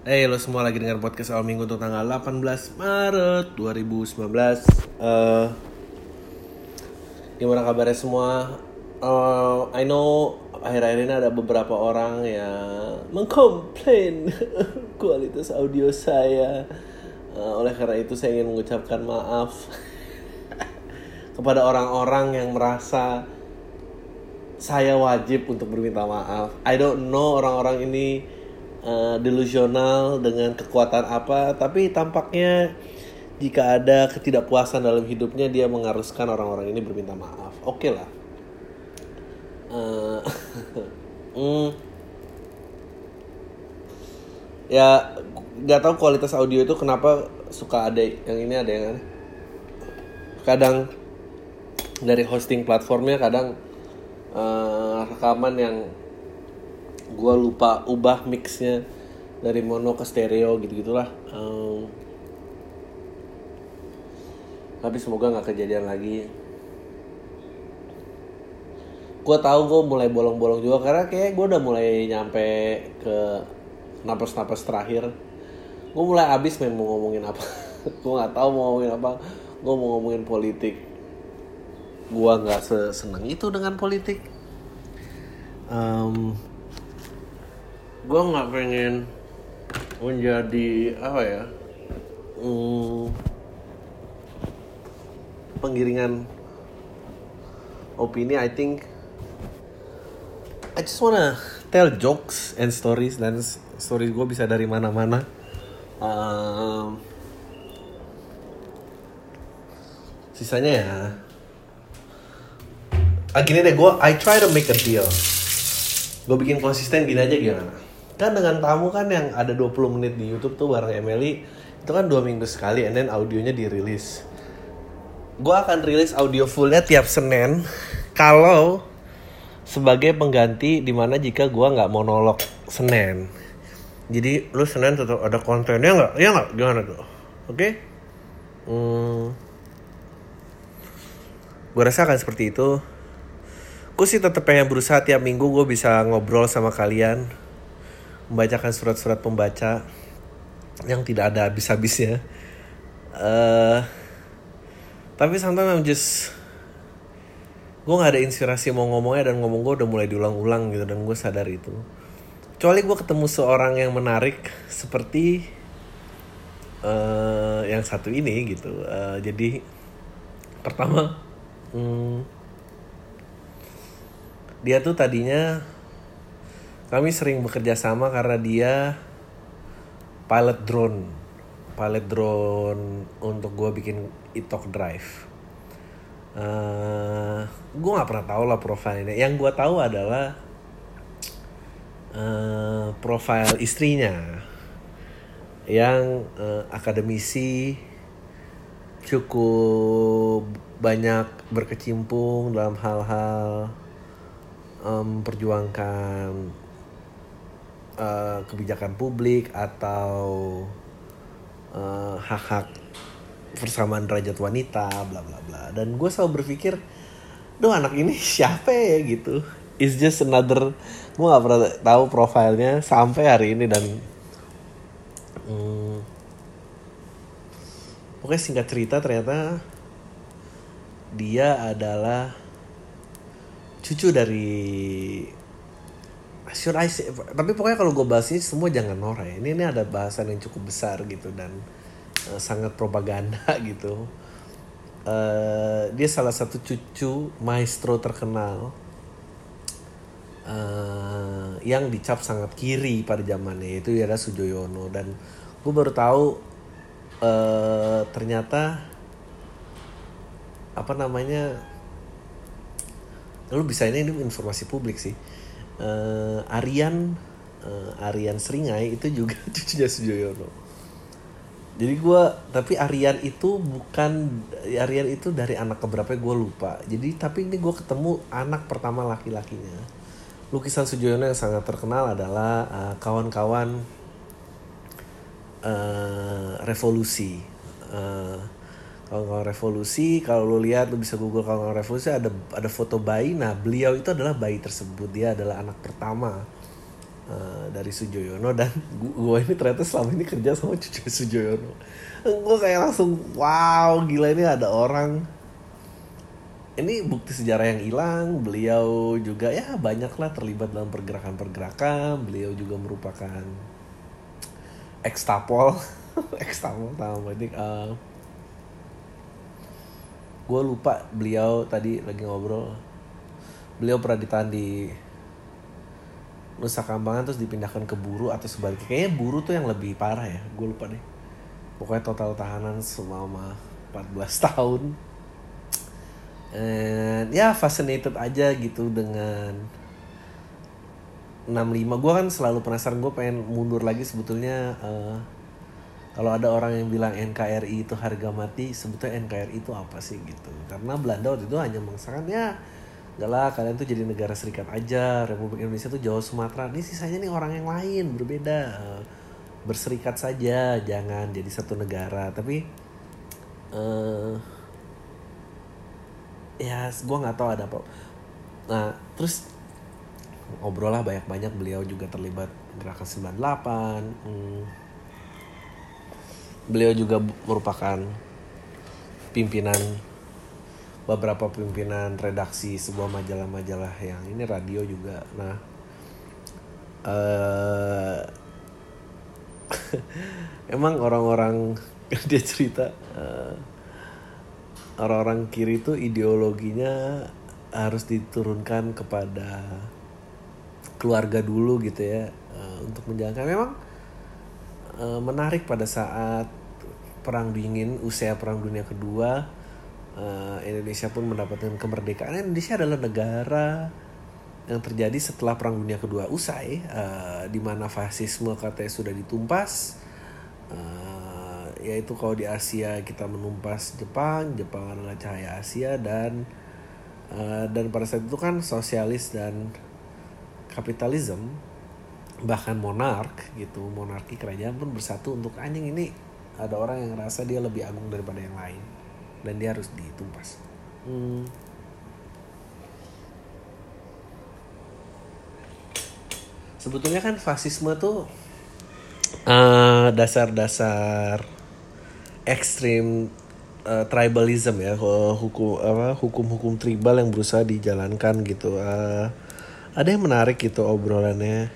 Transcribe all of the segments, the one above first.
Hey lo semua lagi dengar podcast awal minggu untuk tanggal 18 Maret 2019 Eh, Gimana kabarnya semua? Eh, I know akhir-akhir ini ada beberapa orang yang mengkomplain kualitas audio saya Eh, Oleh karena itu saya ingin mengucapkan maaf Kepada orang-orang yang merasa saya wajib untuk berminta maaf. I don't know orang-orang ini uh, delusional dengan kekuatan apa, tapi tampaknya jika ada ketidakpuasan dalam hidupnya dia mengharuskan orang-orang ini berminta maaf. Oke lah. Uh, hmm. Ya nggak tahu kualitas audio itu kenapa suka ada yang ini ada yang aneh. Kadang dari hosting platformnya kadang eh, rekaman yang gua lupa ubah mixnya dari mono ke stereo gitu gitulah tapi semoga nggak kejadian lagi. Gua tahu gue mulai bolong-bolong juga karena kayak gue udah mulai nyampe ke napas-napas terakhir. Gue mulai abis main mau ngomongin apa. Gue nggak tahu mau ngomongin apa. Gue mau ngomongin politik. Gua nggak seneng itu dengan politik. Um, gua nggak pengen menjadi apa ya hmm, penggiringan opini I think. I just wanna tell jokes and stories dan stories gue bisa dari mana-mana. Um, sisanya ya gini deh gue I try to make a deal. Gue bikin konsisten gini aja gimana kan dengan tamu kan yang ada 20 menit di YouTube tuh bareng Emily itu kan dua minggu sekali and then audionya dirilis. Gue akan rilis audio fullnya tiap Senin kalau sebagai pengganti di mana jika gue nggak monolog Senin. Jadi lu Senin tetap ada kontennya nggak? Ya nggak? Gimana tuh? Oke? Okay? hmm, gue rasa akan seperti itu. Gue sih tetap pengen berusaha tiap minggu gue bisa ngobrol sama kalian membacakan surat-surat pembaca yang tidak ada habis-habisnya. Uh, tapi sometimes I'm just gue nggak ada inspirasi mau ngomongnya dan ngomong gue udah mulai diulang-ulang gitu dan gue sadar itu. Kecuali gue ketemu seorang yang menarik seperti uh, yang satu ini gitu. Uh, jadi pertama hmm, dia tuh tadinya kami sering bekerja sama karena dia pilot drone. Pilot drone untuk gue bikin iTalk Drive. Uh, gue nggak pernah tahu lah profilnya yang gue tahu adalah uh, profil istrinya. Yang uh, akademisi cukup banyak berkecimpung dalam hal-hal memperjuangkan uh, kebijakan publik atau uh, hak-hak persamaan derajat wanita, bla bla bla. Dan gue selalu berpikir, duh anak ini siapa ya gitu. It's just another, gue gak pernah tahu profilnya sampai hari ini dan hmm, pokoknya singkat cerita ternyata dia adalah cucu dari should I say, tapi pokoknya kalau gue bahas ini semua jangan norak ya. Ini ini ada bahasan yang cukup besar gitu dan uh, sangat propaganda gitu. Uh, dia salah satu cucu maestro terkenal uh, yang dicap sangat kiri pada zamannya itu adalah Sujoyono dan gue baru tahu uh, ternyata apa namanya lu bisa ini, ini informasi publik sih uh, Aryan uh, Aryan Seringai itu juga cucunya Sujoyono jadi gue tapi Aryan itu bukan Aryan itu dari anak keberapa gue lupa. Jadi tapi ini gue ketemu anak pertama laki-lakinya. Lukisan Sujoyono yang sangat terkenal adalah uh, kawan-kawan uh, revolusi kawan-kawan revolusi kalau lu lihat lu bisa google kawan-kawan revolusi ada ada foto bayi. Nah beliau itu adalah bayi tersebut. Dia adalah anak pertama uh, dari Sujoyono dan gue ini ternyata selama ini kerja sama cucu Sujoyono gue kayak langsung wow gila ini ada orang. Ini bukti sejarah yang hilang. Beliau juga ya banyaklah terlibat dalam pergerakan-pergerakan. Beliau juga merupakan ekstapol ekstapol tahu ini uh, gue lupa beliau tadi lagi ngobrol. Beliau pernah ditahan di Nusa Kambangan terus dipindahkan ke Buru atau sebaliknya. Kayaknya Buru tuh yang lebih parah ya gue lupa deh. Pokoknya total tahanan selama 14 tahun. And ya fascinated aja gitu dengan 65 gue kan selalu penasaran gue pengen mundur lagi sebetulnya uh, kalau ada orang yang bilang NKRI itu harga mati sebetulnya NKRI itu apa sih gitu. Karena Belanda waktu itu hanya mengatakan ya enggak lah kalian tuh jadi negara serikat aja. Republik Indonesia tuh Jawa Sumatera. Ini sisanya nih orang yang lain berbeda. Berserikat saja jangan jadi satu negara. Tapi uh, ya gue nggak tahu ada apa. Nah terus ngobrol lah banyak-banyak beliau juga terlibat gerakan 98 hmm, beliau juga merupakan pimpinan beberapa pimpinan redaksi sebuah majalah-majalah yang ini radio juga. Nah, uh, emang orang-orang dia cerita uh, orang-orang kiri itu ideologinya harus diturunkan kepada keluarga dulu gitu ya uh, untuk menjalankan. Memang uh, menarik pada saat perang dingin usia perang dunia kedua uh, Indonesia pun mendapatkan kemerdekaan. Indonesia adalah negara yang terjadi setelah perang dunia kedua usai uh, di mana fasisme katanya sudah ditumpas. Uh, yaitu kalau di Asia kita menumpas Jepang Jepang adalah cahaya Asia dan uh, dan pada saat itu kan sosialis dan kapitalisme bahkan monark gitu monarki kerajaan pun bersatu untuk anjing ini ada orang yang ngerasa dia lebih agung daripada yang lain. Dan dia harus ditumpas. Hmm. sebetulnya kan fasisme tuh uh, dasar-dasar ekstrim uh, tribalism ya. Hukum apa hukum-hukum tribal yang berusaha dijalankan gitu. Uh, ada yang menarik gitu obrolannya.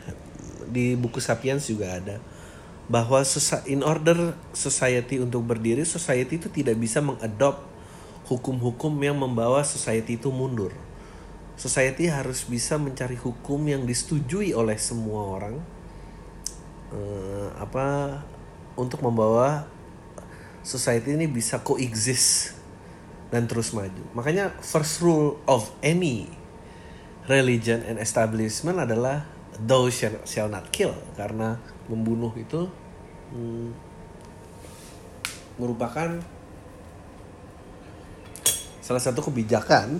Di buku sapiens juga ada bahwa in order society untuk berdiri society itu tidak bisa mengadop hukum-hukum yang membawa society itu mundur. Society harus bisa mencari hukum yang disetujui oleh semua orang uh, apa untuk membawa society ini bisa coexist dan terus maju. Makanya first rule of any religion and establishment adalah thou shall, shall not kill. Karena membunuh itu hmm, merupakan salah satu kebijakan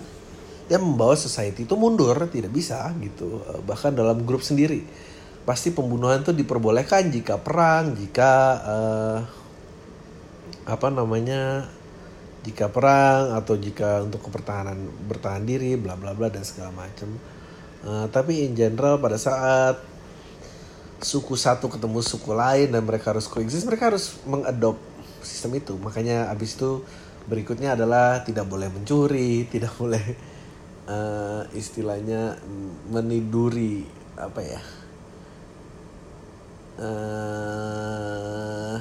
yang membawa society itu mundur tidak bisa gitu. Bahkan dalam grup sendiri. Pasti pembunuhan itu diperbolehkan jika perang jika uh, apa namanya jika perang atau jika untuk kepertahanan bertahan diri bla bla bla dan segala macam uh, tapi in general pada saat suku satu ketemu suku lain dan mereka harus coexist mereka harus mengadop sistem itu. Makanya abis itu berikutnya adalah tidak boleh mencuri tidak boleh uh, istilahnya meniduri apa ya eh,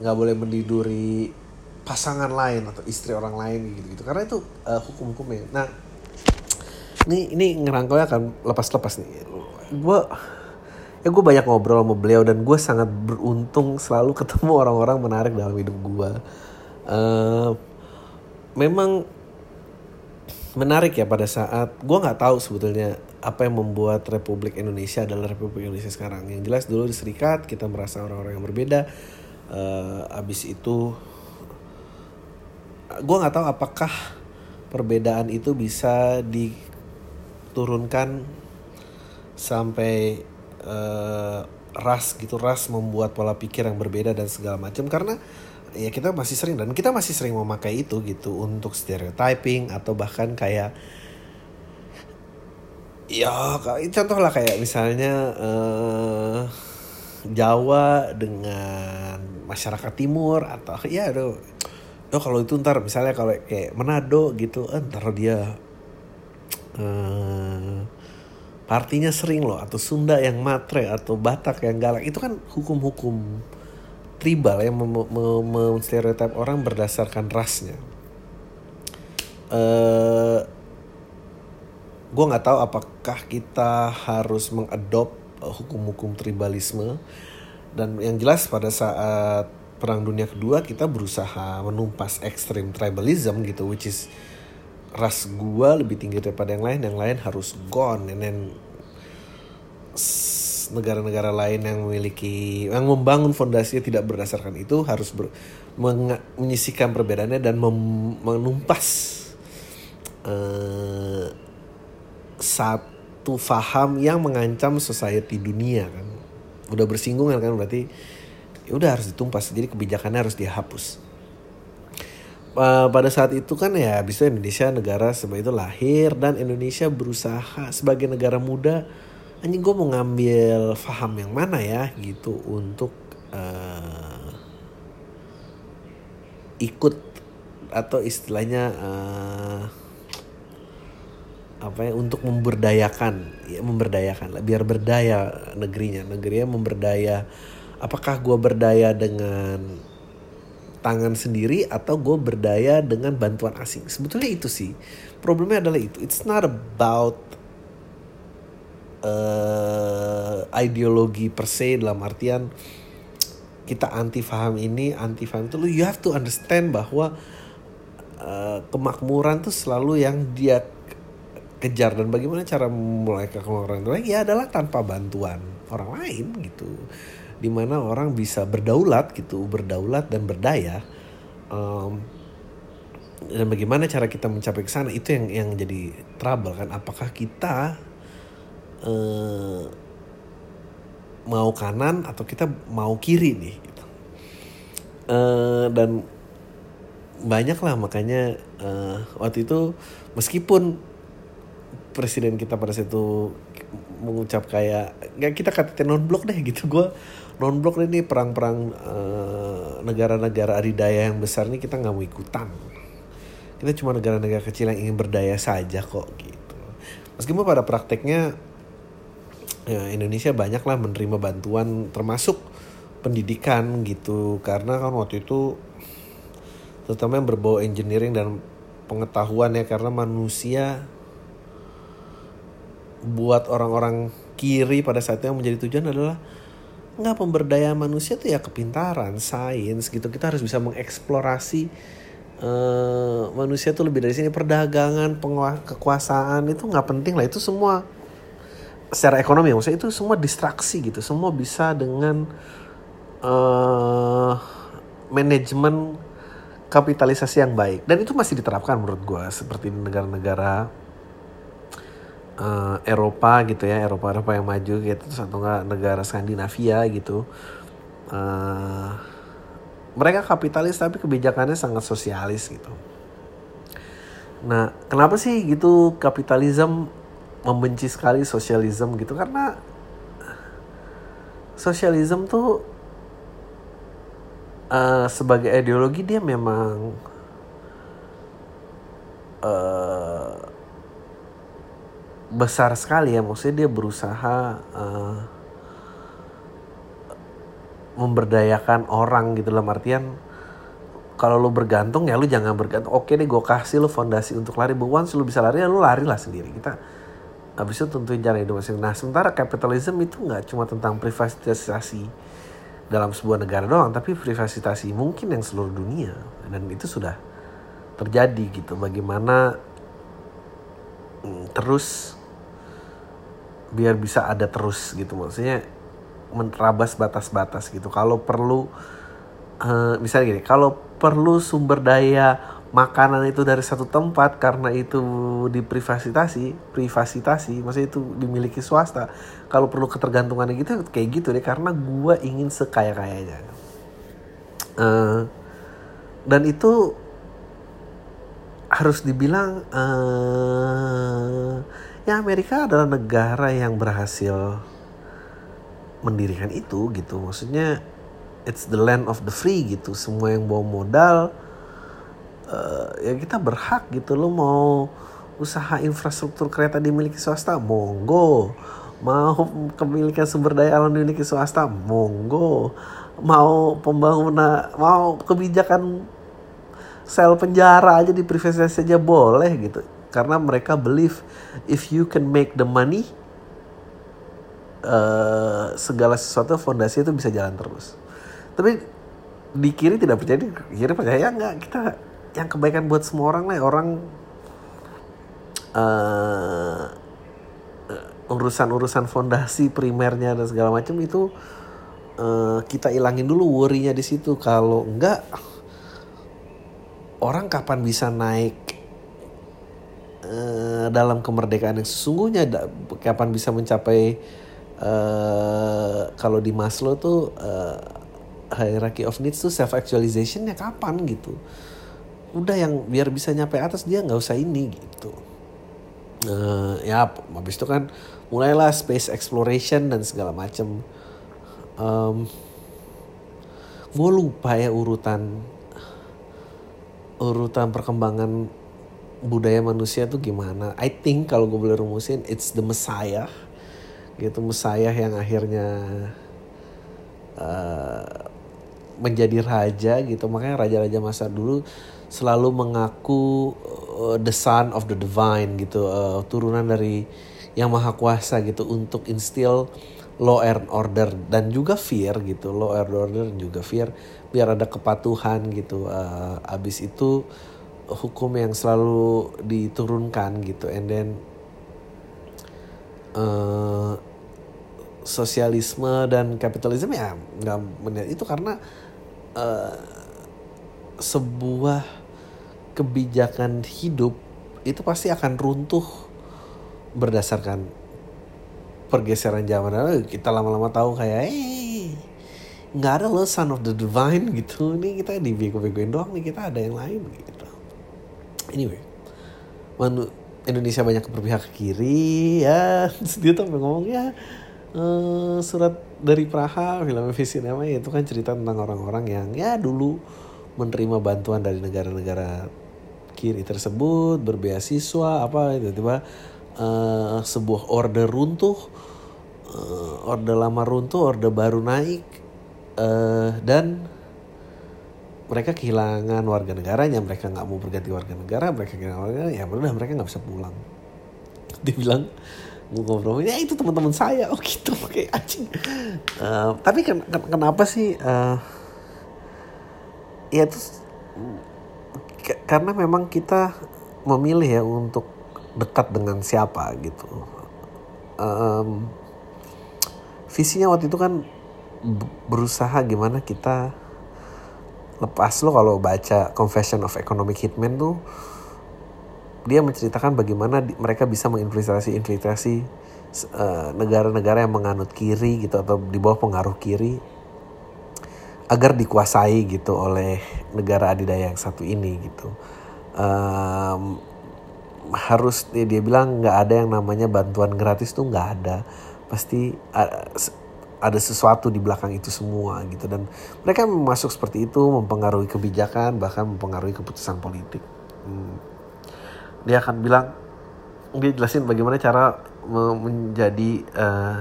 nggak boleh meniduri pasangan lain atau istri orang lain gitu gitu karena itu uh, hukum-hukumnya. Nah ini ini ngerangkaunya akan lepas-lepas nih. Gue ya gue banyak ngobrol sama beliau dan gue sangat beruntung selalu ketemu orang-orang menarik dalam hidup gue uh, memang menarik ya pada saat gue nggak tahu sebetulnya apa yang membuat Republik Indonesia adalah Republik Indonesia sekarang. Yang jelas dulu di Serikat kita merasa orang-orang yang berbeda. Uh, abis itu gue nggak tahu apakah perbedaan itu bisa diturunkan sampai uh, ras gitu ras membuat pola pikir yang berbeda dan segala macam. Karena ya kita masih sering dan kita masih sering memakai itu gitu untuk stereotyping atau bahkan kayak ya contoh lah kayak misalnya uh, Jawa dengan masyarakat timur atau ya aduh. Oh kalau itu ntar misalnya kalau kayak Manado gitu eh, ntar dia uh, partinya sering loh atau Sunda yang matre atau Batak yang galak itu kan hukum-hukum tribal yang menstereotip orang berdasarkan rasnya. Uh, gue nggak tahu apakah kita harus mengadop uh, hukum-hukum tribalisme dan yang jelas pada saat perang dunia kedua kita berusaha menumpas ekstrim tribalism gitu which is ras gua lebih tinggi daripada yang lain yang lain harus gone. And then negara-negara lain yang memiliki yang membangun fondasinya tidak berdasarkan itu harus ber, menyisikan perbedaannya dan mem, menumpas uh, satu faham yang mengancam society dunia kan. Udah bersinggungan kan berarti ya udah harus ditumpas. Jadi kebijakannya harus dihapus uh, pada saat itu kan ya bisa Indonesia negara sebagai itu lahir dan Indonesia berusaha sebagai negara muda. Anjing gue mau ngambil faham yang mana ya gitu untuk uh, ikut atau istilahnya uh, apa ya untuk memberdayakan ya memberdayakan lah biar berdaya negerinya negerinya memberdaya. Apakah gue berdaya dengan tangan sendiri atau gue berdaya dengan bantuan asing. Sebetulnya itu sih. Problemnya adalah itu. It's not about uh, ideologi per se dalam artian kita anti faham ini anti faham itu you have to understand bahwa uh, kemakmuran tuh selalu yang dia kejar. Dan bagaimana cara mulai ke orang lain ya adalah tanpa bantuan orang lain gitu di mana orang bisa berdaulat gitu berdaulat dan berdaya um, dan bagaimana cara kita mencapai ke sana itu yang yang jadi trouble kan apakah kita uh, mau kanan atau kita mau kiri nih gitu. uh, dan banyak lah makanya uh, waktu itu meskipun presiden kita pada saat itu mengucap kayak nggak kita kata non blok deh gitu gue non blok ini perang-perang uh, negara-negara adidaya yang besar ini kita nggak mau ikutan. Kita cuma negara-negara kecil yang ingin berdaya saja kok gitu. Meskipun pada prakteknya ya, Indonesia banyak lah menerima bantuan termasuk pendidikan gitu. Karena kan waktu itu terutama yang berbau engineering dan pengetahuan ya karena manusia buat orang-orang kiri pada saat itu yang menjadi tujuan adalah nggak pemberdayaan manusia tuh ya kepintaran, sains gitu. Kita harus bisa mengeksplorasi uh, manusia tuh lebih dari sini perdagangan, kekuasaan itu nggak penting lah itu semua secara ekonomi maksudnya itu semua distraksi gitu. Semua bisa dengan uh, manajemen kapitalisasi yang baik dan itu masih diterapkan menurut gue seperti negara-negara uh, Eropa gitu ya Eropa Eropa yang maju gitu atau enggak negara Skandinavia gitu. Uh, mereka kapitalis tapi kebijakannya sangat sosialis gitu. Nah kenapa sih gitu kapitalisme membenci sekali sosialisme gitu? Karena sosialisme tuh uh, sebagai ideologi dia memang besar sekali ya. Maksudnya dia berusaha uh, memberdayakan orang gitu. Dalam artian kalau lu bergantung ya lu jangan bergantung. Oke deh gue kasih lu fondasi untuk lari. But once lu bisa lari ya lu lari lah sendiri. Kita habis itu tentuin jalan hidup masing nah sementara kapitalisme itu nggak cuma tentang privatisasi dalam sebuah negara doang tapi privatisasi mungkin yang seluruh dunia. Dan itu sudah terjadi gitu. Bagaimana hmm, terus biar bisa ada terus gitu. Maksudnya menerabas batas-batas gitu. Kalau perlu uh, misalnya gini kalau perlu sumber daya makanan itu dari satu tempat karena itu diprivatisasi privatisasi maksudnya itu dimiliki swasta. Kalau perlu ketergantungan gitu kayak gitu deh karena gue ingin sekaya kayanya uh, eh, dan itu harus dibilang uh, ya Amerika adalah negara yang berhasil mendirikan itu gitu. Maksudnya it's the land of the free gitu. Semua yang bawa modal uh, ya kita berhak gitu. Lo mau usaha infrastruktur kereta dimiliki swasta? Monggo. Mau kepemilikan sumber daya alam dimiliki swasta? Monggo. Mau pembangunan mau kebijakan sel penjara aja di privatisasi saja boleh gitu karena mereka believe if you can make the money uh, segala sesuatu fondasi itu bisa jalan terus. Tapi di kiri tidak percaya di kiri percaya nggak kita yang kebaikan buat semua orang lah. Orang uh, urusan-urusan fondasi primernya dan segala macam itu uh, kita ilangin dulu worrynya di situ. Kalau enggak orang kapan bisa naik uh, dalam kemerdekaan yang sesungguhnya kapan bisa mencapai uh, kalau di Maslow tuh uh, hierarchy of needs tuh self actualizationnya kapan gitu. Udah yang biar bisa nyampe atas dia nggak usah ini gitu. Uh, ya habis itu kan mulailah space exploration dan segala macem. Um, gue lupa ya urutan urutan perkembangan budaya manusia tuh gimana? I think kalau gue boleh rumusin it's the messiah. Gitu messiah yang akhirnya uh, menjadi raja gitu. Makanya raja-raja masa dulu selalu mengaku uh, the son of the divine gitu uh, turunan dari yang maha kuasa gitu untuk instill law and order dan juga fear gitu. Law and order dan juga fear biar ada kepatuhan gitu. Uh, abis itu hukum yang selalu diturunkan gitu. And then uh, sosialisme dan kapitalisme ya nggak melihat itu karena uh, sebuah kebijakan hidup itu pasti akan runtuh berdasarkan pergeseran zaman. Kita lama-lama tahu kayak eh nggak ada lo son of the divine gitu. Ini kita dibego-begoin doang nih kita ada yang lain gitu anyway manu Indonesia banyak berpihak ke kiri ya. Dia tuh ngomong ya uh, surat dari Praha film visi namanya itu kan cerita tentang orang-orang yang ya dulu menerima bantuan dari negara-negara kiri tersebut berbeasiswa apa tiba-tiba uh, sebuah order runtuh uh, orde lama runtuh orde baru naik uh, dan mereka kehilangan warga negaranya mereka nggak mau berganti warga negara mereka kehilangan warga negara ya udah mereka nggak bisa pulang. Dia bilang gue ngobrol ya itu teman-teman saya. Oh gitu. Oke anjing. Uh, tapi ken ken kenapa sih uh, ya itu karena memang kita memilih ya untuk dekat dengan siapa gitu. Um, visinya waktu itu kan berusaha gimana kita lepas lo kalau baca Confession of Economic Hitman tuh dia menceritakan bagaimana di, mereka bisa menginfiltrasi-infiltrasi uh, negara-negara yang menganut kiri gitu atau di bawah pengaruh kiri agar dikuasai gitu oleh negara adidaya yang satu ini gitu. Um, harus dia, dia bilang nggak ada yang namanya bantuan gratis tuh nggak ada pasti ada sesuatu di belakang itu semua gitu. Dan mereka masuk seperti itu mempengaruhi kebijakan bahkan mempengaruhi keputusan politik. Hmm. Dia akan bilang dia jelasin bagaimana cara menjadi uh,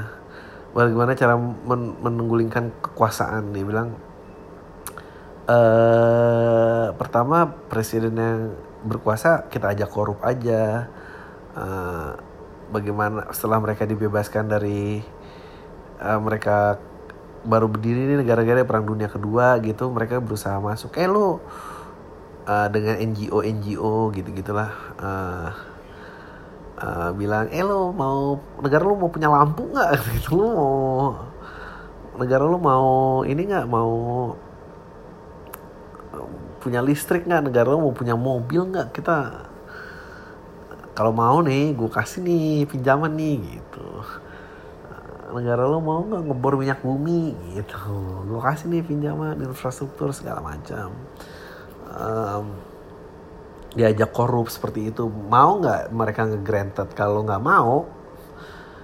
bagaimana cara men menunggulingkan kekuasaan. Dia bilang uh, pertama presiden yang berkuasa kita ajak korup aja. Uh, bagaimana setelah mereka dibebaskan dari uh, mereka baru berdiri ini negara-negara perang dunia kedua gitu mereka berusaha masuk. Eh lo uh, dengan NGO NGO gitu gitulah uh, uh, bilang eh lo mau negara lo mau punya lampu nggak? Gitu lo mau negara lo mau ini nggak? Mau punya listrik nggak? Negara lo mau punya mobil nggak? Kita kalau mau nih gue kasih nih pinjaman nih gitu negara lo mau nggak ngebor minyak bumi? Gitu. Gue kasih nih pinjaman infrastruktur segala macam. Um, diajak korup seperti itu. Mau nggak mereka nge-granted? Kalau nggak mau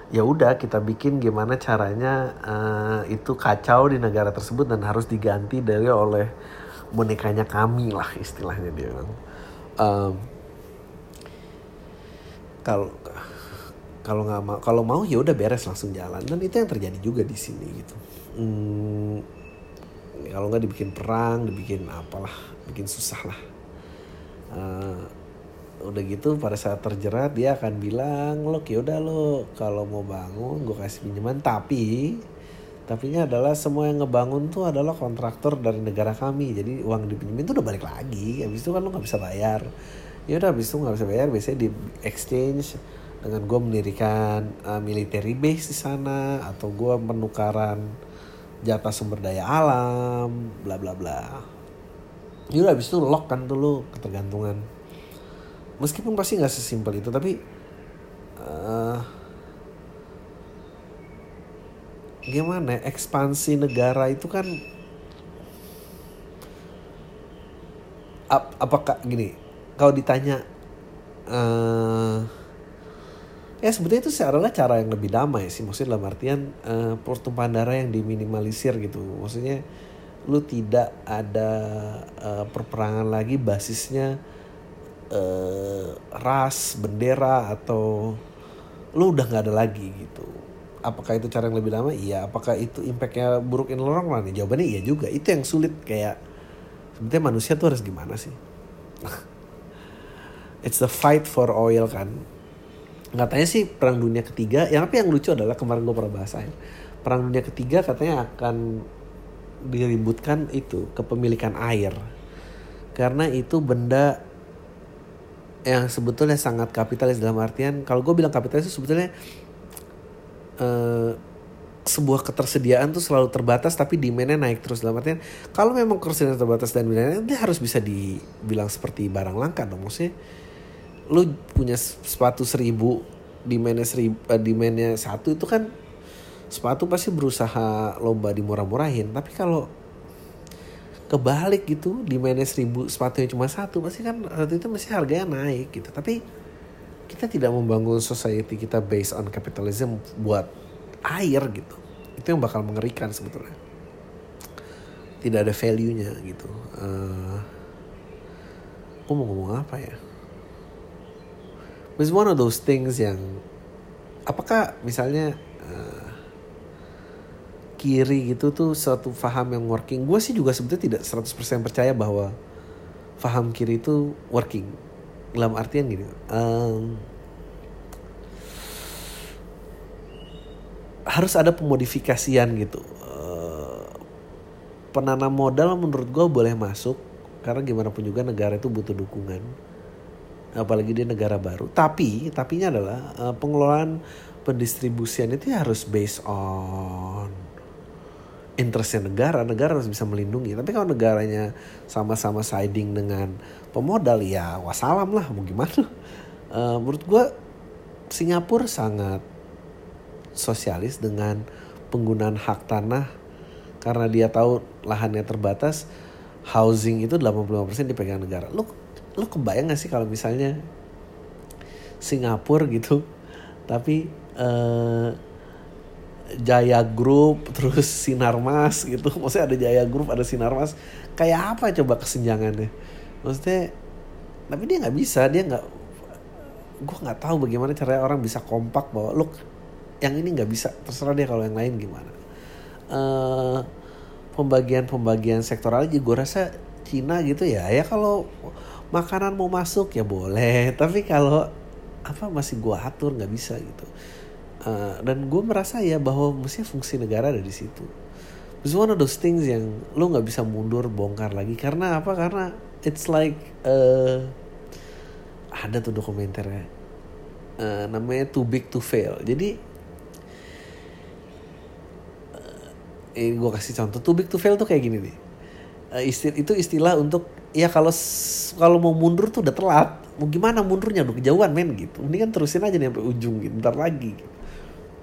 ya udah kita bikin gimana caranya uh, itu kacau di negara tersebut dan harus diganti dari oleh bonekanya kami lah istilahnya dia bilang. Um, kalau kalau nggak mau kalau mau ya udah beres langsung jalan. Dan itu yang terjadi juga di sini gitu. Hmm, kalau nggak dibikin perang dibikin apalah bikin susah lah. Uh, udah gitu pada saat terjerat dia akan bilang lo ya udah lo kalau mau bangun gue kasih pinjaman. Tapi tapinya adalah semua yang ngebangun tuh adalah kontraktor dari negara kami. Jadi uang dipinjemin tuh udah balik lagi. Habis itu kan lo nggak bisa bayar. Ya udah habis itu nggak bisa bayar biasanya di exchange dengan gue mendirikan uh, military base di sana atau gue penukaran jatah sumber daya alam bla bla bla. Ya udah habis itu lock kan tuh lo ketergantungan. Meskipun pasti nggak sesimpel itu tapi uh, gimana ya, ekspansi negara itu kan ap, apakah gini kalau ditanya uh, ya sebetulnya itu adalah cara yang lebih damai sih maksudnya dalam artian uh, pertumpahan darah yang diminimalisir gitu maksudnya lu tidak ada uh, perperangan lagi basisnya uh, ras, bendera atau lu udah nggak ada lagi gitu. Apakah itu cara yang lebih lama? Iya. Apakah itu impactnya buruk in long run? Jawabannya iya juga. Itu yang sulit kayak sebetulnya manusia tuh harus gimana sih? It's the fight for oil kan. Katanya sih perang dunia ketiga. Yang tapi yang lucu adalah kemarin gue pernah bahas ya. Perang dunia ketiga katanya akan diributkan itu kepemilikan air karena itu benda yang sebetulnya sangat kapitalis dalam artian kalau gue bilang kapitalis itu sebetulnya uh, sebuah ketersediaan tuh selalu terbatas tapi demandnya naik terus dalam artian kalau memang ketersediaan terbatas dan demandnya dia harus bisa dibilang seperti barang langka dong maksudnya lu punya sepatu seribu demandnya seribu uh, demandnya satu itu kan sepatu pasti berusaha lomba dimurah-murahin. Tapi kalau kebalik gitu di mana seribu sepatunya cuma satu pasti kan waktu itu masih harganya naik gitu. Tapi kita tidak membangun society kita based on capitalism buat air gitu. Itu yang bakal mengerikan sebetulnya. Tidak ada value nya gitu. Uh, aku mau ngomong apa ya It's one of those things yang apakah misalnya uh, kiri gitu tuh suatu faham yang working. Gue sih juga sebetulnya tidak 100% percaya bahwa faham kiri itu working. Dalam artian gini, um, harus ada pemodifikasian gitu. Uh, penanam modal menurut gue boleh masuk karena gimana pun juga negara itu butuh dukungan apalagi dia negara baru tapi tapinya adalah uh, pengelolaan pendistribusian itu harus based on interestnya negara, negara harus bisa melindungi. Tapi kalau negaranya sama-sama siding dengan pemodal, ya wassalam lah, mau gimana. Uh, menurut gue Singapura sangat sosialis dengan penggunaan hak tanah karena dia tahu lahannya terbatas, housing itu 85% dipegang negara. Lu lu kebayang gak sih kalau misalnya Singapura gitu, tapi uh, Jaya Group terus Sinarmas gitu. Maksudnya ada Jaya Group ada Sinarmas. Kayak apa coba kesenjangannya? Maksudnya tapi dia nggak bisa dia nggak gue nggak tahu bagaimana caranya orang bisa kompak bahwa look yang ini nggak bisa terserah dia kalau yang lain gimana. Uh, pembagian-pembagian sektoral aja gue rasa Cina gitu ya. Ya kalau makanan mau masuk ya boleh tapi kalau apa masih gue atur nggak bisa gitu Uh, dan gue merasa ya bahwa mesti fungsi negara ada di situ. It's one of those things yang lo nggak bisa mundur bongkar lagi karena apa? Karena it's like uh, ada tuh dokumenternya uh, namanya Too Big to Fail. Jadi uh, ini gue kasih contoh Too Big to Fail tuh kayak gini nih. Uh, istil itu istilah untuk ya kalau kalau mau mundur tuh udah telat. Mau gimana mundurnya udah kejauhan men gitu. Ini kan terusin aja nih sampai ujung gitu. Ntar lagi.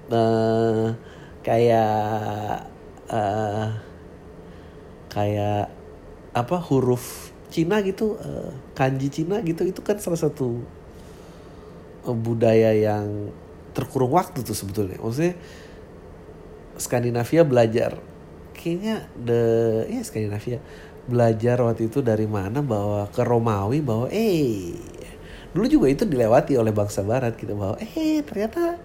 Uh, kayak uh, kayak apa huruf Cina gitu uh, kanji Cina gitu itu kan salah satu uh, budaya yang terkurung waktu tuh sebetulnya maksudnya Skandinavia belajar kayaknya the ya Skandinavia belajar waktu itu dari mana bahwa ke Romawi bahwa eh dulu juga itu dilewati oleh bangsa Barat gitu bahwa eh ternyata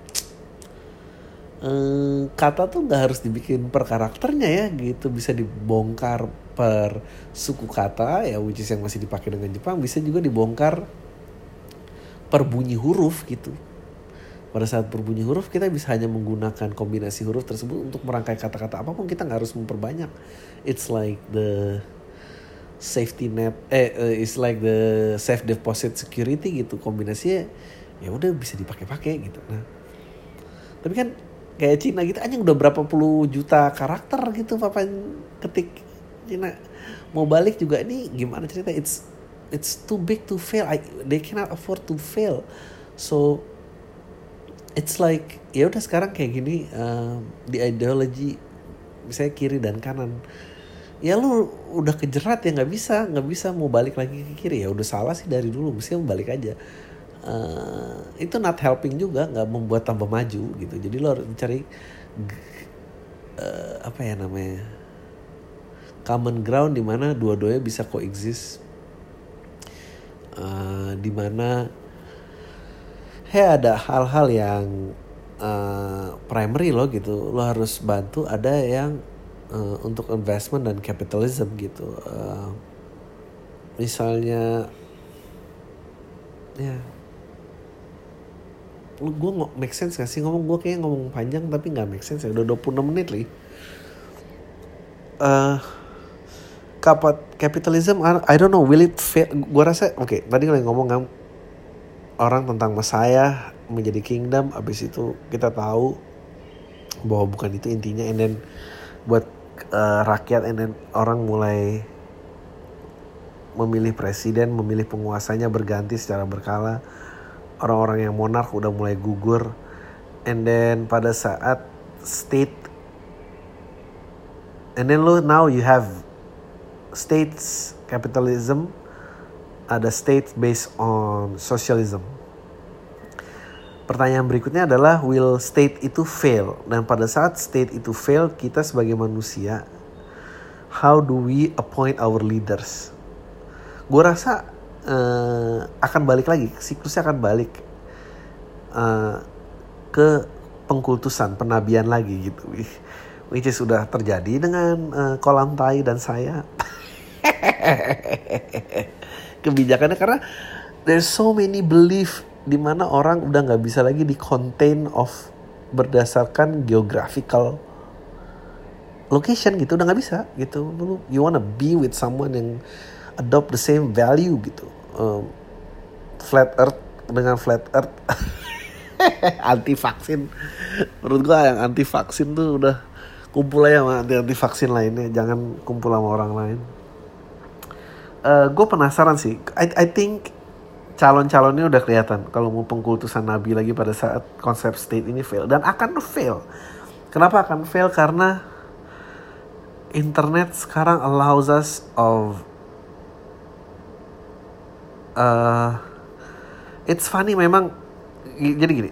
eh, kata tuh nggak harus dibikin per karakternya ya gitu bisa dibongkar per suku kata ya which is yang masih dipakai dengan Jepang bisa juga dibongkar per bunyi huruf gitu. Pada saat berbunyi huruf kita bisa hanya menggunakan kombinasi huruf tersebut untuk merangkai kata-kata apa pun kita nggak harus memperbanyak. It's like the safety net eh uh, it's like the safe deposit security gitu kombinasinya ya udah bisa dipakai-pakai gitu. Nah tapi kan kayak Cina gitu aja udah berapa puluh juta karakter gitu papa ketik Cina. Mau balik juga ini gimana cerita? It's it's too big to fail. I, they cannot afford to fail. So it's like ya udah sekarang kayak gini uh, di ideology misalnya kiri dan kanan ya lu udah kejerat ya nggak bisa nggak bisa mau balik lagi ke kiri. Ya udah salah sih dari dulu mestinya balik aja. Uh, itu not helping juga nggak membuat tambah maju gitu. Jadi lo harus mencari uh, apa ya namanya common ground di mana dua-duanya bisa coexist uh, di mana ya ada hal-hal yang uh, primary lo gitu. Lo harus bantu ada yang uh, untuk investment dan capitalism gitu. Uh, misalnya ya. Lu gue nggak make sense gak sih? Ngomong gue kayak ngomong panjang tapi nggak make sense ya. Udah 26 menit li. Uh, kapat capitalism I don't know will it fail? Gue rasa oke okay, tadi kalau ngomong orang tentang Messiah menjadi kingdom abis itu kita tahu bahwa bukan itu intinya. And then buat uh, rakyat then orang mulai memilih presiden memilih penguasanya berganti secara berkala orang-orang yang monark udah mulai gugur and then pada saat state and then lo now you have states capitalism ada state based on socialism. Pertanyaan berikutnya adalah will state itu fail? Dan pada saat state itu fail, kita sebagai manusia how do we appoint our leaders? Gue rasa uh, akan balik lagi, siklusnya akan balik uh, ke pengkultusan, penabian lagi gitu. Which is sudah terjadi dengan uh, kolam tai dan saya. kebijakannya karena there's so many belief di mana orang udah nggak bisa lagi di contain of berdasarkan geographical location gitu udah nggak bisa gitu. Lu you wanna be with someone yang adopt the same value gitu. Um, flat earth dengan flat earth. Anti vaksin menurut gua yang anti vaksin tuh udah kumpul aja sama anti anti vaksin lainnya jangan kumpul sama orang lain. Uh, eh, gue penasaran sih. I, I think calon-calonnya udah kelihatan kalau mau pengkultusan nabi lagi pada saat konsep state ini fail dan akan fail. Kenapa akan fail? Karena internet sekarang allows us of uh, it's funny memang jadi gini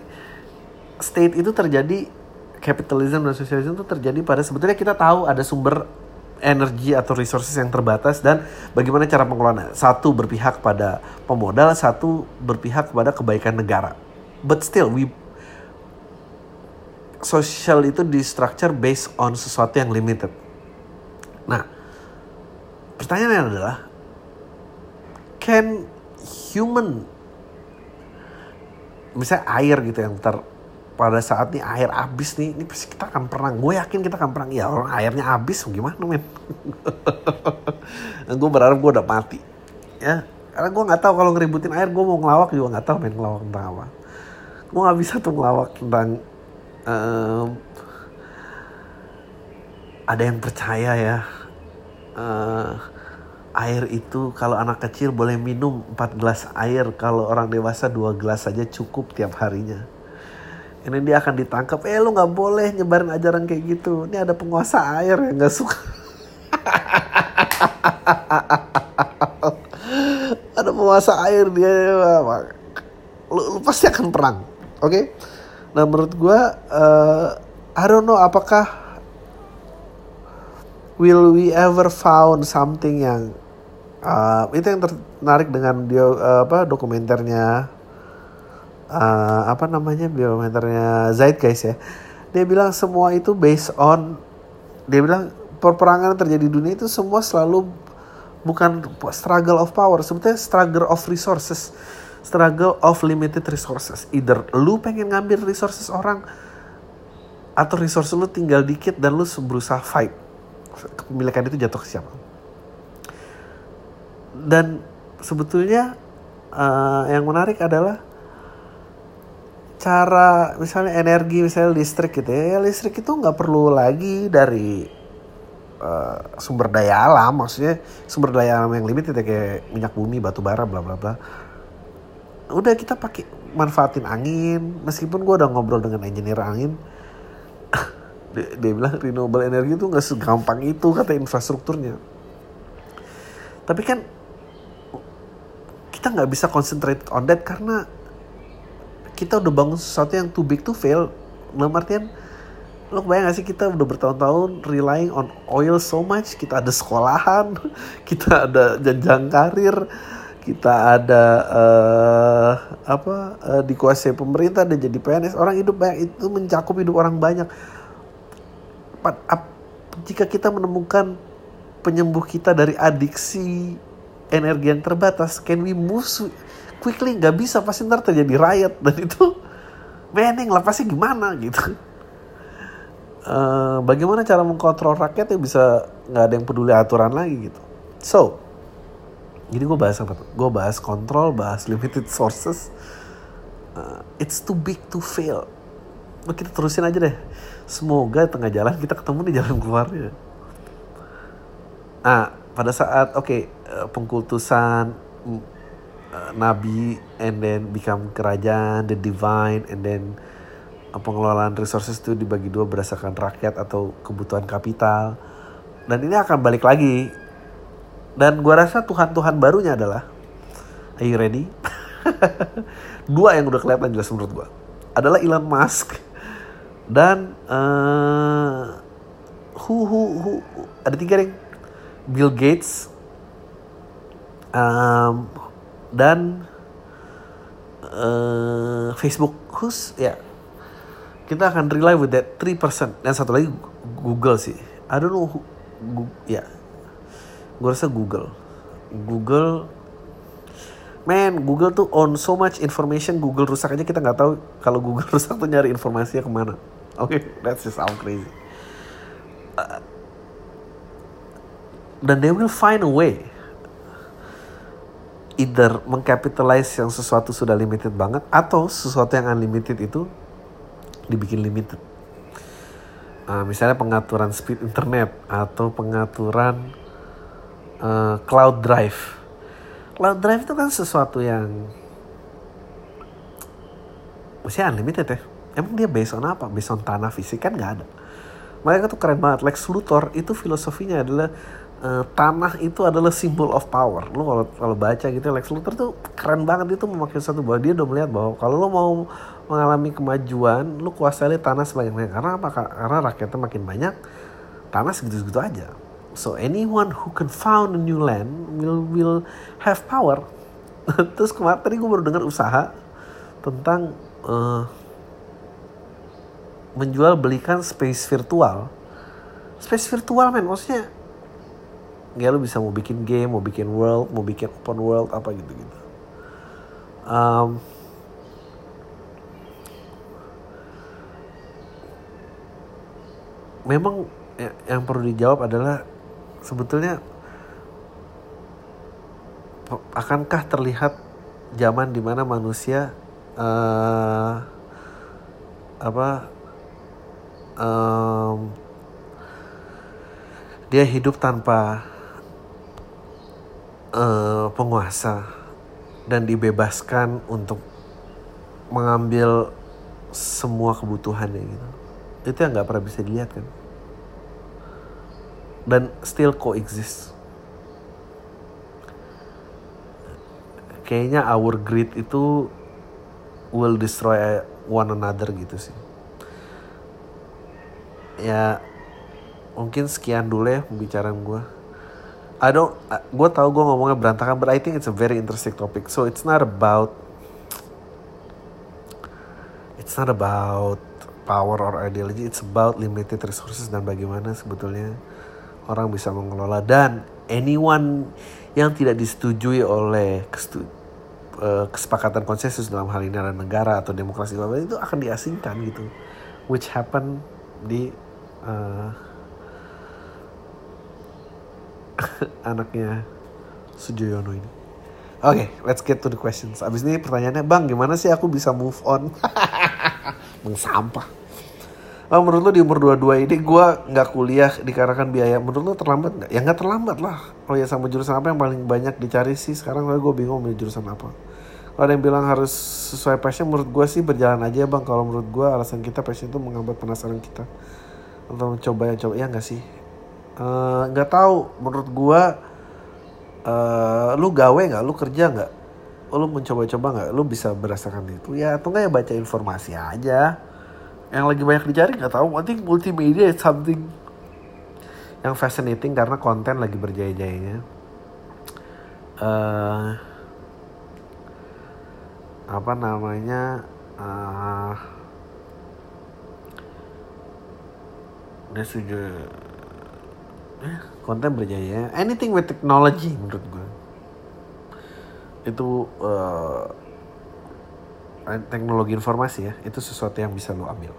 state itu terjadi capitalism dan socialism itu terjadi pada sebetulnya kita tahu ada sumber energi atau resources yang terbatas dan bagaimana cara pengelolaannya. Satu berpihak pada pemodal, satu berpihak kepada kebaikan negara. But still we social itu di structure based on sesuatu yang limited. Nah, pertanyaannya adalah can human misalnya air gitu yang ter pada saat nih air habis nih, ini pasti kita akan perang. Gue yakin kita akan perang. Ya orang airnya habis, gimana men? gue berharap gue udah mati. Ya, karena gue nggak tahu kalau ngeributin air, gue mau ngelawak juga nggak tahu main ngelawak tentang apa. Gue nggak bisa tuh ngelawak tentang um, ada yang percaya ya. Uh, air itu kalau anak kecil boleh minum 4 gelas air, kalau orang dewasa 2 gelas saja cukup tiap harinya ini dia akan ditangkap. Eh lu nggak boleh nyebarin ajaran kayak gitu. Ini ada penguasa air yang nggak suka. Penguasa air dia lu, lu pasti akan perang oke? Okay? nah menurut gue uh, I don't know apakah will we ever found something yang uh, itu yang tertarik dengan dia uh, apa dokumenternya uh, apa namanya dokumenternya Zaid guys ya. Dia bilang semua itu based on dia bilang perperangan yang terjadi di dunia itu semua selalu bukan struggle of power sebetulnya struggle of resources. Struggle of limited resources. Either lu pengen ngambil resources orang atau resource lu tinggal dikit dan lu berusaha fight. Kepemilikan itu jatuh ke siapa. Dan sebetulnya uh, yang menarik adalah cara misalnya energi misalnya listrik gitu ya, ya listrik itu nggak perlu lagi dari uh, sumber daya alam. Maksudnya sumber daya alam yang limited ya kayak minyak bumi batu bara bla bla bla. Udah kita pakai manfaatin angin. Meskipun gue udah ngobrol dengan engineer angin dia, bilang renewable energy itu nggak segampang itu kata infrastrukturnya. Tapi kan kita nggak bisa concentrate on that karena kita udah bangun sesuatu yang too big to fail dalam artian lo bayang gak sih kita udah bertahun-tahun relying on oil so much? Kita ada sekolahan kita ada jenjang karir kita ada uh, apa uh, dikuasai pemerintah dan jadi PNS orang hidup banyak itu mencakup hidup orang banyak. Jika kita menemukan penyembuh kita dari adiksi energi yang terbatas can we move quickly nggak bisa pasti ntar terjadi riot. Dan itu beneng lah pasti gimana gitu. Uh, bagaimana cara mengkontrol rakyat ya bisa nggak ada yang peduli aturan lagi gitu. So jadi gue bahas apa tuh? Gue bahas kontrol bahas limited sources. Uh, it's too big to fail. Kita terusin aja deh. Semoga tengah jalan kita ketemu di jalan keluarnya. Nah pada saat oke okay, uh, pengkultusan uh, nabi and then become kerajaan the divine and then pengelolaan resources itu dibagi dua berdasarkan rakyat atau kebutuhan kapital. Dan ini akan balik lagi. Dan gua rasa Tuhan-Tuhan barunya adalah Are you ready? dua yang udah kelihatan jelas menurut gua. Adalah Elon Musk dan uh, who, who, who, ada tiga nih. Bill Gates um, dan uh, Facebook. Who's ya kita akan rely with that 3% dan satu lagi Google sih. I don't know who, ya. Yeah. gue rasa Google. Google man Google tuh on so much information Google rusak aja kita nggak tahu kalau Google rusak tuh nyari informasinya ke mana. Oke okay, that's just how crazy. Uh, dan they will find a way either mengcapitalize yang sesuatu sudah limited banget atau sesuatu yang unlimited itu dibikin limited. Uh, misalnya pengaturan speed internet atau pengaturan uh, cloud drive. Cloud drive itu kan sesuatu yang masih unlimited ya. Emang dia based on apa? Based on tanah fisik kan nggak ada. Mereka tuh keren banget. Lex Luthor itu filosofinya adalah uh, tanah itu adalah symbol of power. Lu kalau kalau baca gitu Lex Luthor tuh keren banget itu memakai satu bahwa dia udah melihat bahwa kalau lu mau mengalami kemajuan, lu kuasai tanah sebanyak-banyak. Karena apa? Karena rakyatnya makin banyak, tanah segitu-segitu aja. So anyone who can found a new land will will have power. Terus kemarin tadi gue baru dengar usaha tentang uh, menjual belikan space virtual. Space virtual men, maksudnya ya lu bisa mau bikin game, mau bikin world, mau bikin open world apa gitu-gitu. Um, memang ya, yang perlu dijawab adalah sebetulnya akankah terlihat zaman di mana manusia uh, apa um, dia hidup tanpa uh, penguasa dan dibebaskan untuk mengambil semua kebutuhannya gitu. Itu yang nggak pernah bisa dilihat kan? Dan still coexist. Kayaknya our greed itu will destroy one another gitu sih. Ya mungkin sekian dulu ya pembicaraan gue I don't gue tau gue ngomongnya berantakan but I think it's a very interesting topic. So it's not about it's not about power or ideology. It's about limited resources dan bagaimana sebetulnya orang bisa mengelola. Dan anyone yang tidak disetujui oleh kestu, uh, kesepakatan konsensus dalam hal ini adalah negara atau demokrasi itu akan diasingkan gitu. Which happen di uh, anaknya Sujoyono ini. Oke, okay, let's get to the questions. Abis ini pertanyaannya, Bang, gimana sih aku bisa move on? Bang sampah. Oh, menurut lo di umur 22 ini gue nggak kuliah dikarenakan biaya. Menurut lo terlambat nggak? Ya nggak terlambat lah. Oh ya sama jurusan apa yang paling banyak dicari sih sekarang gue bingung milih jurusan apa. Kalau ada yang bilang harus sesuai passion, menurut gue sih berjalan aja bang. Kalau menurut gue alasan kita passion itu menghambat penasaran kita untuk mencoba yang coba ya nggak sih? Eh, nggak uh, tahu. Menurut gue, uh, lu gawe nggak? Lu kerja nggak? Lu mencoba-coba nggak? Lu bisa berasakan itu ya? Atau nggak ya baca informasi aja? yang lagi banyak dicari nggak tahu I multimedia is something yang fascinating karena konten lagi berjaya-jayanya uh, apa namanya uh, eh, konten berjaya. Anything with technology menurut gue itu uh, teknologi informasi ya. Itu sesuatu yang bisa lo ambil.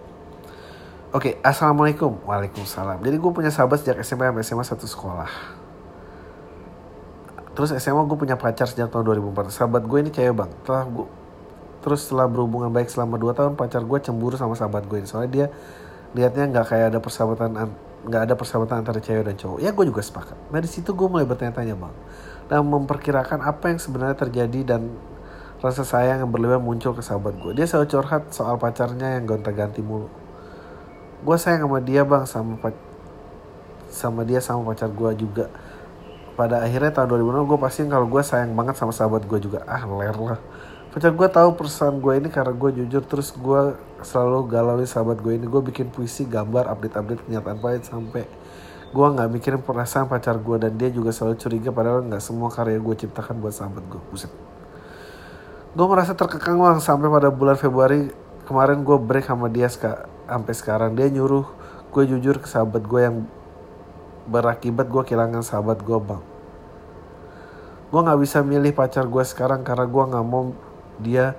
Oke okay, assalamualaikum. Waalaikumsalam. Jadi gue punya sahabat sejak SMP sampai SMA satu sekolah. Terus SMA gue punya pacar sejak tahun 2004 sahabat gue ini cewek bang telah gue terus setelah berhubungan baik selama 2 tahun pacar gue cemburu sama sahabat gue ini. Soalnya dia liatnya nggak kayak ada persahabatan nggak ada persahabatan antara cewek dan cowok ya gue juga sepakat nah di situ gue mulai bertanya-tanya bang dan memperkirakan apa yang sebenarnya terjadi dan rasa sayang yang berlebihan muncul ke sahabat gue. Dia selalu curhat soal pacarnya yang gonta-ganti mulu. Gue sayang sama dia bang, sama sama dia sama pacar gue juga. Pada akhirnya tahun 2006 gue pastiin kalau gue sayang banget sama sahabat gue juga. Ah ler lah. Pacar gue tahu perusahaan gue ini karena gue jujur terus gue selalu galauin sahabat gue ini. Gue bikin puisi, gambar, update-update kenyataan pahit sampai gue nggak mikirin perasaan pacar gue dan dia juga selalu curiga padahal nggak semua karya gue ciptakan buat sahabat gue. Buset gue merasa terkekang bang sampai pada bulan Februari kemarin gue break sama dia sampai sekarang dia nyuruh gue jujur ke sahabat gue yang berakibat gue kehilangan sahabat gue bang gue nggak bisa milih pacar gue sekarang karena gue nggak mau dia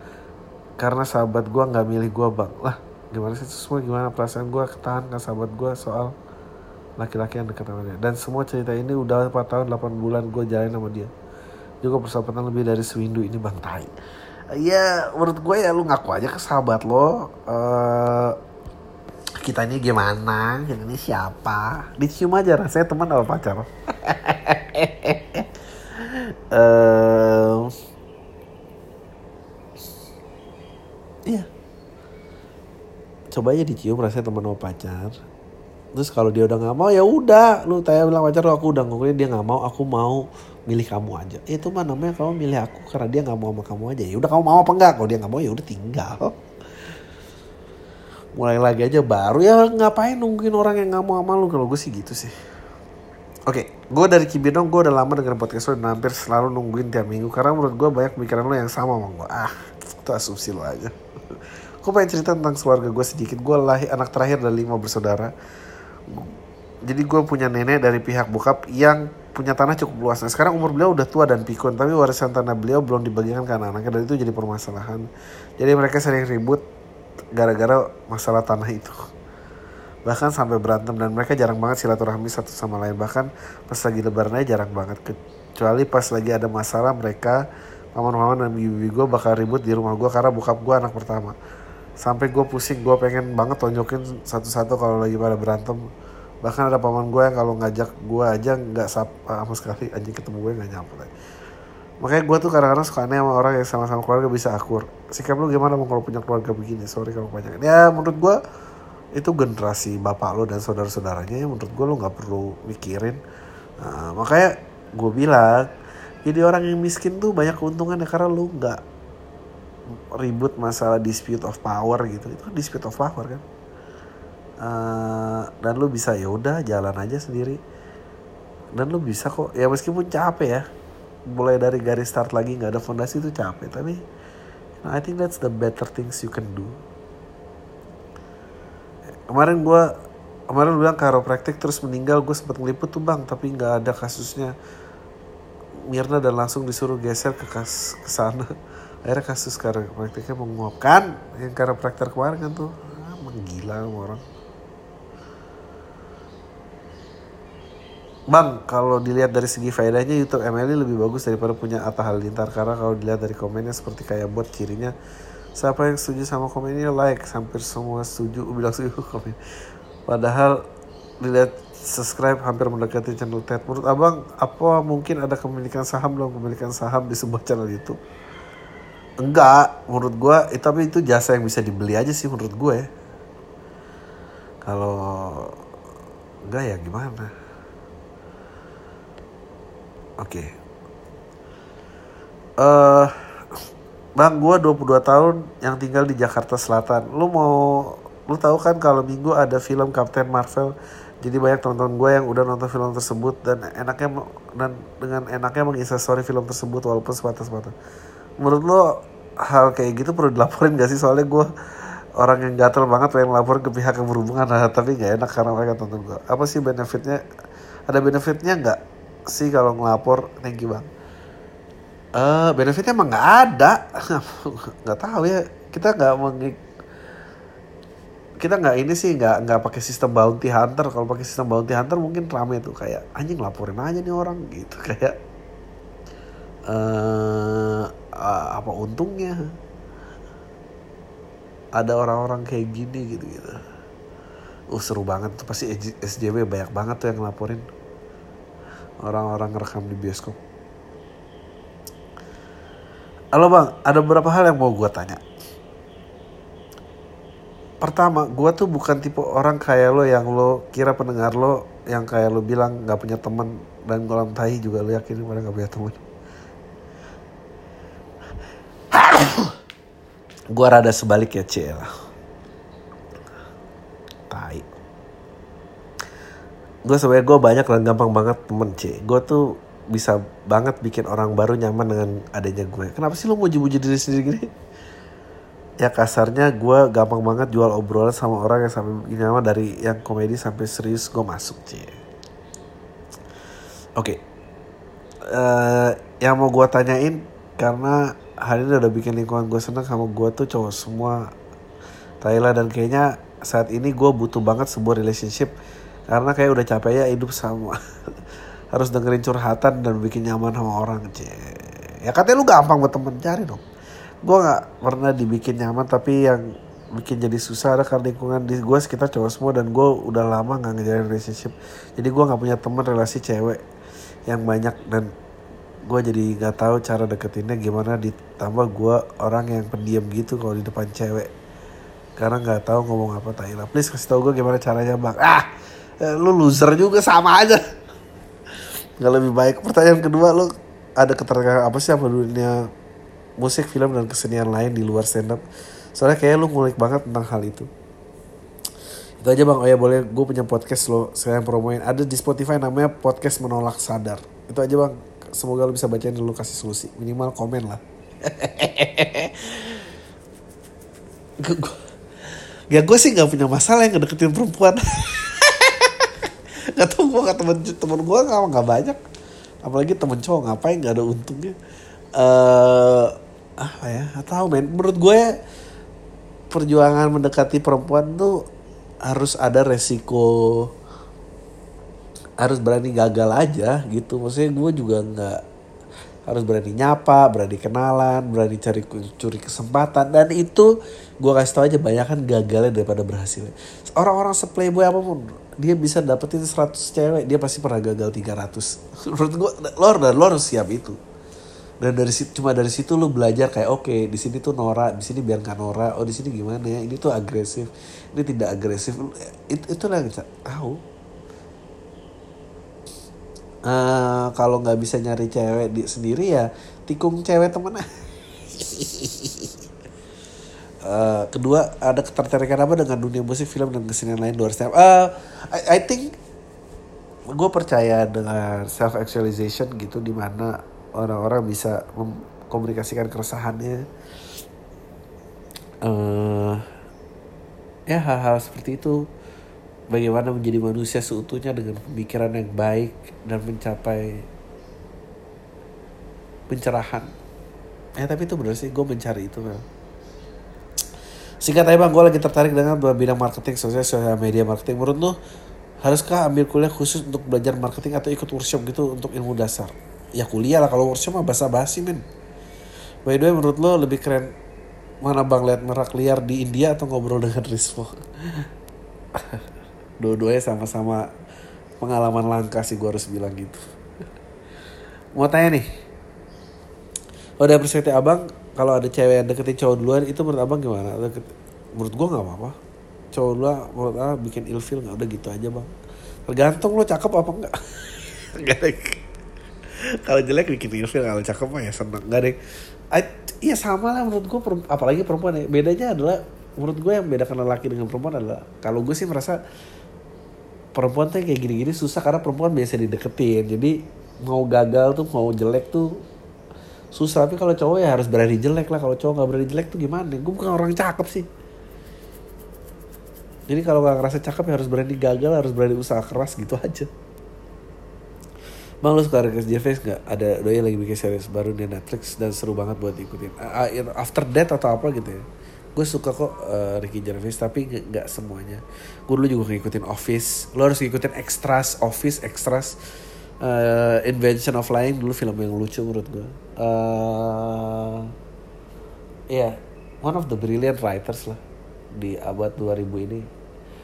karena sahabat gue nggak milih gue bang. Lah gimana sih? Semua gimana? Perasaan gue ketahan ke sahabat gue soal laki-laki yang dekat sama dia. Dan semua cerita ini udah 4 tahun 8 bulan gue jalan sama dia. Juga persahabatan lebih dari sewindu ini bang. Tai. Ya menurut gue ya lu ngaku aja ke sahabat lo uh, kita ini gimana? Yang ini siapa? Dicium aja rasanya teman atau pacar. Uh, iya. Coba aja dicium rasanya teman atau pacar. Terus kalau dia udah nggak mau ya udah. Lu tanya bilang pacar aku udah ngomongin dia nggak mau aku mau milih kamu aja. Itu mah namanya kamu milih aku karena dia nggak mau sama kamu aja. Ya udah kamu mau apa enggak kalau dia nggak mau ya udah tinggal. Mulai lagi aja baru. Ya ngapain nungguin orang yang nggak mau sama lu? Kalau gue sih gitu sih. Oke, okay, gue dari Cibinong, gue udah lama dengerin podcast lo dan hampir selalu nungguin tiap minggu. Karena menurut gue banyak pemikiran lo yang sama sama gue Ah, itu asumsi lo aja Gue pengen cerita tentang keluarga gue sedikit Gue lahir anak terakhir dari lima bersaudara Jadi gue punya nenek dari pihak bokap yang punya tanah cukup luas. Nah sekarang umur beliau udah tua dan pikun, tapi warisan tanah beliau belum dibagikan ke anak-anaknya dan itu jadi permasalahan. Jadi mereka sering ribut gara-gara masalah tanah itu. Bahkan sampai berantem dan mereka jarang banget silaturahmi satu sama lain. Bahkan pas lagi lebaran aja jarang banget. Kecuali pas lagi ada masalah mereka paman-paman dan bibi gue bakal ribut di rumah gue karena bokap gue anak pertama. Sampai gue pusing, gue pengen banget tonjokin satu-satu kalau lagi pada berantem. Bahkan ada paman gue yang kalau ngajak gue aja nggak sapa sama sekali. Anjing ketemu gue nggak nyapa lagi. Makanya gue tuh kadang-kadang suka aneh sama orang yang sama-sama keluarga bisa akur. Sikap lu gimana mau kalau punya keluarga begini? Sorry kalau banyak. Ya menurut gue itu generasi bapak lo dan saudara-saudaranya ya menurut gue lo nggak perlu mikirin. Nah, makanya gue bilang jadi orang yang miskin tuh banyak keuntungannya karena lu nggak ribut masalah dispute of power gitu. Itu kan dispute of power kan. Eh, dan lu bisa ya udah jalan aja sendiri. Dan lu bisa kok. Ya meskipun capek ya. Mulai dari garis start lagi nggak ada fondasi itu capek. Tapi you know, I think that's the better things you can do. Kemarin gue kemarin bilang chiropractic terus meninggal gue sempat ngeliput tuh bang. Tapi nggak ada kasusnya Mirna dan langsung disuruh geser ke kas ke sana. Akhirnya kasus chiropracticnya menguapkan. Yang chiropractor kemarin kan tuh ah, menggila orang. Bang, kalau dilihat dari segi faedahnya YouTube MLI lebih bagus daripada punya Atta Halilintar. Karena kalau dilihat dari komennya seperti kayak bot cirinya siapa yang setuju sama komennya like. Hampir semua setuju bilang setuju komen padahal dilihat subscribe hampir mendekati channel TED menurut abang apa mungkin ada kepemilikan saham dalam kepemilikan saham di sebuah channel YouTube enggak menurut gue eh, tapi itu jasa yang bisa dibeli aja sih menurut gue kalau enggak ya gimana Oke. Eh Bang, gua 22 tahun yang tinggal di Jakarta Selatan. Lu mau lu tahu kan kalau Minggu ada film Captain Marvel. Jadi banyak teman-teman gue yang udah nonton film tersebut dan enaknya dan dengan enaknya menginstastori film tersebut walaupun sebatas-batas. Menurut lo hal kayak gitu perlu dilaporin gak sih? Soalnya gue orang yang gatel banget pengen lapor ke pihak yang berhubungan nah, tapi nggak enak karena mereka tonton gue. Apa sih benefitnya? Ada benefitnya nggak sih kalau ngelapor? Thank you bang. Eh benefitnya emang nggak ada, nggak tahu ya. Kita nggak meng kita nggak ini sih nggak nggak pakai sistem bounty hunter. Kalau pakai sistem bounty hunter mungkin rame tuh kayak anjing laporin aja nih orang gitu kayak eh apa untungnya? Ada orang-orang kayak gini gitu gitu. Uh seru banget tuh pasti SJW banyak banget tuh yang ngelaporin orang-orang rekam di bioskop. Halo bang, ada beberapa hal yang mau gue tanya. Pertama, gue tuh bukan tipe orang kayak lo yang lo kira pendengar lo yang kayak lo bilang nggak punya teman dan kolam tahi juga lo yakin pada nggak punya teman. gue rada sebalik ya Cel. Tai. Gue sebenarnya gue banyak dan gampang banget temen C. Gue tuh bisa banget bikin orang baru nyaman dengan adanya gue. Kenapa sih lo mau muji diri sendiri gini? Ya kasarnya gue gampang banget jual obrolan sama orang yang sampai bikin nyaman dari yang komedi sampai serius gue masuk C. Oke. Okay. Uh, yang mau gue tanyain karena hari ini udah bikin lingkungan gue seneng sama gue tuh cowok semua Thailand dan kayaknya saat ini gue butuh banget sebuah relationship karena kayak udah capek ya hidup sama harus dengerin curhatan dan bikin nyaman sama orang cie ya katanya lu gampang buat temen cari dong gue nggak pernah dibikin nyaman tapi yang bikin jadi susah ada karena lingkungan di gue sekitar cowok semua dan gue udah lama nggak ngejalin relationship. Jadi gue nggak punya teman relasi cewek yang banyak dan gue jadi nggak tahu cara deketinnya gimana. Ditambah gue orang yang pendiam gitu kalau di depan cewek. Karena nggak tahu ngomong apa Thailand please kasih tau gue gimana caranya bang. Ah lu loser juga sama aja. Nggak lebih baik. Pertanyaan kedua lu ada keterkaitan apa sih apa dunia musik film dan kesenian lain di luar stand up. Soalnya kayak lu ngulik banget tentang hal itu. Itu aja bang. Oh ya boleh. Gue punya podcast lo. Saya promoin. Ada di Spotify namanya podcast menolak sadar. Itu aja bang. Semoga lo bisa bacain dan lo kasih solusi. Minimal komen lah. Ya gue sih nggak punya masalah yang ngedeketin perempuan. Gak tau gue temen temen gue nggak nggak banyak. Apalagi temen cowok ngapain nggak ada untungnya uh, apa ya? Atau men. Menurut gue perjuangan mendekati perempuan tuh harus ada resiko harus berani gagal aja gitu. Maksudnya gue juga nggak harus berani nyapa berani kenalan berani cari curi kesempatan. Dan itu gue kasih tau aja banyak kan gagalnya daripada berhasil. Orang-orang seplayboy apa pun dia bisa dapetin 100 cewek dia pasti pernah gagal 300 menurut gue lo dan lo harus siap itu dan dari situ cuma dari situ lo belajar kayak oke okay, di sini tuh Nora di sini biar kan Nora oh di sini gimana ya? Ini tuh agresif ini tidak agresif. Itu itu lah kita tahu. Eh, kalau nggak bisa nyari cewek di sendiri ya tikung cewek temen Eh, kedua ada ketertarikan apa dengan dunia musik film dan kesenian lain luar setiap uh, I, I think gue percaya dengan self actualization gitu di mana orang-orang bisa mengkomunikasikan keresahannya eh ya hal-hal seperti itu bagaimana menjadi manusia seutuhnya dengan pemikiran yang baik dan mencapai pencerahan ya tapi itu benar sih gue mencari itu Mel. Singkat bang, gue lagi tertarik dengan bidang marketing, sosial, sosial media marketing. Menurut lu, haruskah ambil kuliah khusus untuk belajar marketing atau ikut workshop gitu untuk ilmu dasar? Ya kuliah lah, kalau workshop mah basa-basi men. By the way, menurut lo lebih keren mana bang lihat merak liar di India atau ngobrol dengan Rispo? Dua-duanya sama-sama pengalaman langka sih gue harus bilang gitu. Mau tanya nih, kalau dari perspektif abang, kalau ada cewek yang deketin cowok duluan itu menurut abang gimana? Deket, menurut gue nggak apa-apa. Cowok duluan menurut abang bikin ilfil nggak udah gitu aja bang. Tergantung lo cakep apa enggak. Kalau jelek bikin ilfil, kalau cakep mah ya seneng. Enggak deh. Iya sama lah menurut gue, apalagi perempuan ya. Bedanya adalah menurut gue yang bedakan lelaki dengan perempuan adalah kalau gue sih merasa perempuan tuh kayak gini-gini susah karena perempuan biasa dideketin. Jadi mau gagal tuh mau jelek tuh susah tapi kalau cowok ya harus berani jelek lah kalau cowok nggak berani jelek tuh gimana gue bukan orang cakep sih jadi kalau nggak ngerasa cakep ya harus berani gagal harus berani usaha keras gitu aja Bang lu suka Ricky Gervais gak? Ada doi lagi bikin series baru di Netflix dan seru banget buat diikutin. Ah, After Death atau apa gitu ya. Gue suka kok uh, Ricky Gervais tapi nggak nggak semuanya. Gue dulu juga ngikutin Office. Lo harus ngikutin Extras, Office, Extras. Uh, Invention of Lying dulu film yang lucu menurut gue. Uh, Iya, one of the brilliant writers lah di abad 2000 ini.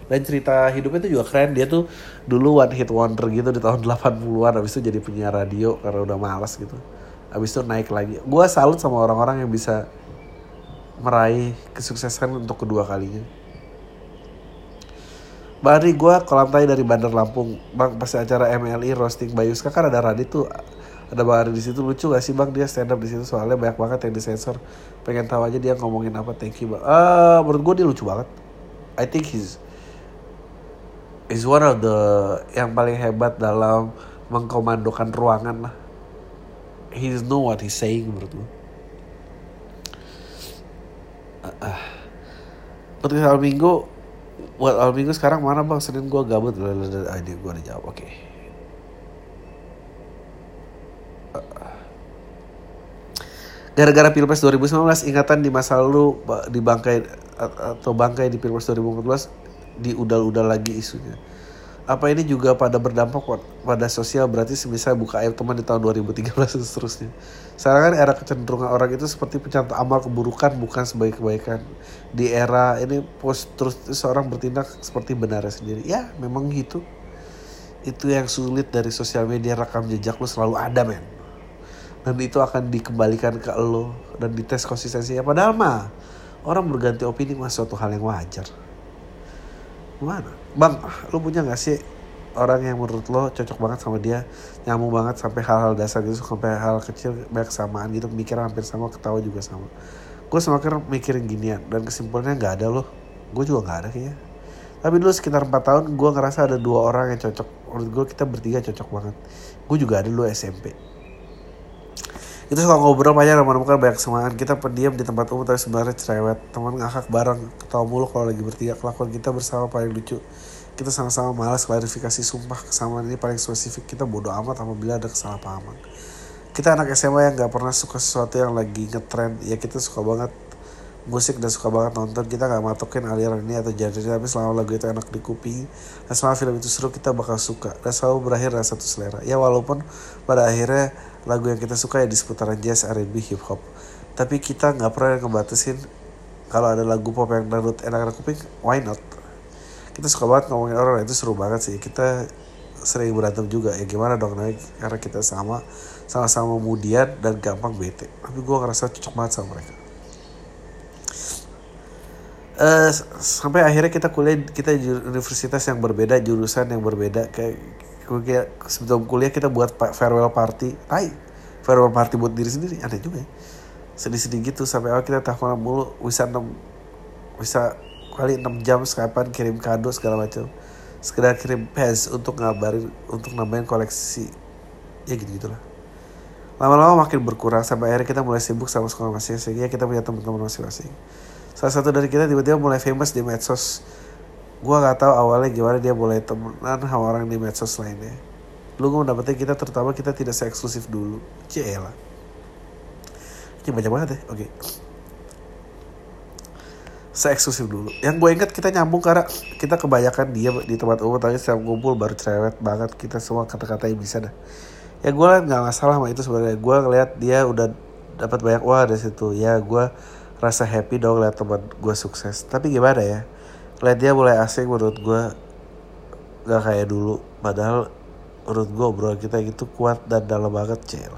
Dan cerita hidupnya itu juga keren. Dia tuh dulu one hit wonder gitu di tahun 80-an. Habis itu jadi penyiar radio karena udah malas gitu. Habis itu naik lagi. Gua salut sama orang-orang yang bisa meraih kesuksesan untuk kedua kalinya. Bari gue kolam tai dari Bandar Lampung. Bang pas acara MLI roasting Bayuska kan ada Radit tuh ada Bang Ari di situ lucu gak sih Bang dia stand up di situ soalnya banyak banget yang disensor. Pengen tahu aja dia ngomongin apa. Thank you Bang. Ah menurut gue dia lucu banget. I think he's is one of the yang paling hebat dalam mengkomandokan ruangan lah. He know what he's saying menurut gue. Ah, ah. Untuk awal minggu, buat awal minggu sekarang mana bang? Senin gue gabut. Ah, ini gue udah jawab. Oke. Gara-gara Pilpres 2019, ingatan di masa lalu di bangkai atau bangkai di Pilpres 2014 diudal-udal lagi isunya. Apa ini juga pada berdampak pada sosial berarti semisal buka aib teman di tahun 2013 dan seterusnya. Sekarang kan era kecenderungan orang itu seperti pencontoh amal keburukan bukan sebagai kebaikan. Di era ini post terus seorang bertindak seperti benarnya sendiri. Ya memang gitu. Itu yang sulit dari sosial media rekam jejak lu selalu ada men. Dan itu akan dikembalikan ke lo dan dites konsistensinya. Padahal mah orang berganti opini mah suatu hal yang wajar. Gimana? Bang, lu punya gak sih orang yang menurut lo cocok banget sama dia, nyambung banget sampai hal-hal dasar gitu, sampai hal kecil banyak kesamaan gitu, pemikiran hampir sama, ketawa juga sama. Gue semakin mikirin ginian dan kesimpulannya nggak ada loh. Gue juga nggak ada kayaknya. Tapi dulu sekitar 4 tahun gue ngerasa ada dua orang yang cocok. Menurut gue kita bertiga cocok banget. Gue juga ada dulu SMP. Kita suka ngobrol banyak dan menemukan banyak kesamaan. Kita pendiam di tempat umum tapi sebenarnya cerewet. Teman ngakak bareng, ketawa mulu kalau lagi bertiga. Kelakuan kita bersama paling lucu. Kita sama-sama malas klarifikasi sumpah kesamaan ini paling spesifik. Kita bodoh amat apabila ada kesalahpahaman. Kita anak SMA yang gak pernah suka sesuatu yang lagi ngetrend. Ya kita suka banget musik dan suka banget nonton kita nggak matokin aliran ini atau genre tapi selama lagu itu enak di kuping dan selama film itu seru kita bakal suka dan selalu berakhir dengan satu selera ya walaupun pada akhirnya lagu yang kita suka ya di seputaran jazz R&B hip hop tapi kita nggak pernah ngebatasin kalau ada lagu pop yang dangdut enak enak kuping why not? Kita suka banget ngomongin orang itu seru banget sih. Kita sering berantem juga. Ya gimana dong naik karena kita sama sama-sama kemudian dan gampang bete. Tapi gue ngerasa cocok banget sama mereka. Eh, sampai akhirnya kita kuliah kita universitas yang berbeda jurusan yang berbeda. Kayak sebelum kuliah kita buat farewell party. Tai farewell party buat diri sendiri aneh juga ya. Sedih-sedih gitu sampai awal kita teleponan mulu bisa 6 bisa kali 6 jam sekapan kirim kado segala macam. Sekedar kirim pes untuk ngabarin untuk nambahin koleksi. Ya gitu gitulah lama-lama makin berkurang sampai akhirnya kita mulai sibuk sama sekolah masing-masing. Sehingga kita punya teman-teman masing-masing. Salah satu dari kita tiba-tiba mulai famous di medsos gua nggak tahu awalnya gimana dia mulai temenan sama orang di medsos lainnya. Lu gue mendapatnya kita terutama kita tidak se-eksklusif dulu. Cielah ini banyak banget ya. Oke. Se-eksklusif dulu. Yang gue inget kita nyambung karena kita kebanyakan dia di tempat umum tapi setiap ngumpul baru cerewet banget. Kita semua kata-kata yang bisa dah. Ya gue nggak masalah sama itu sebenarnya. Gue ngeliat dia udah dapat banyak uang dari situ. Ya gue rasa happy dong liat teman gue sukses. Tapi gimana ya lihat dia mulai asing menurut gue gak kayak dulu padahal menurut gue obrolan kita gitu kuat dan dalam banget cel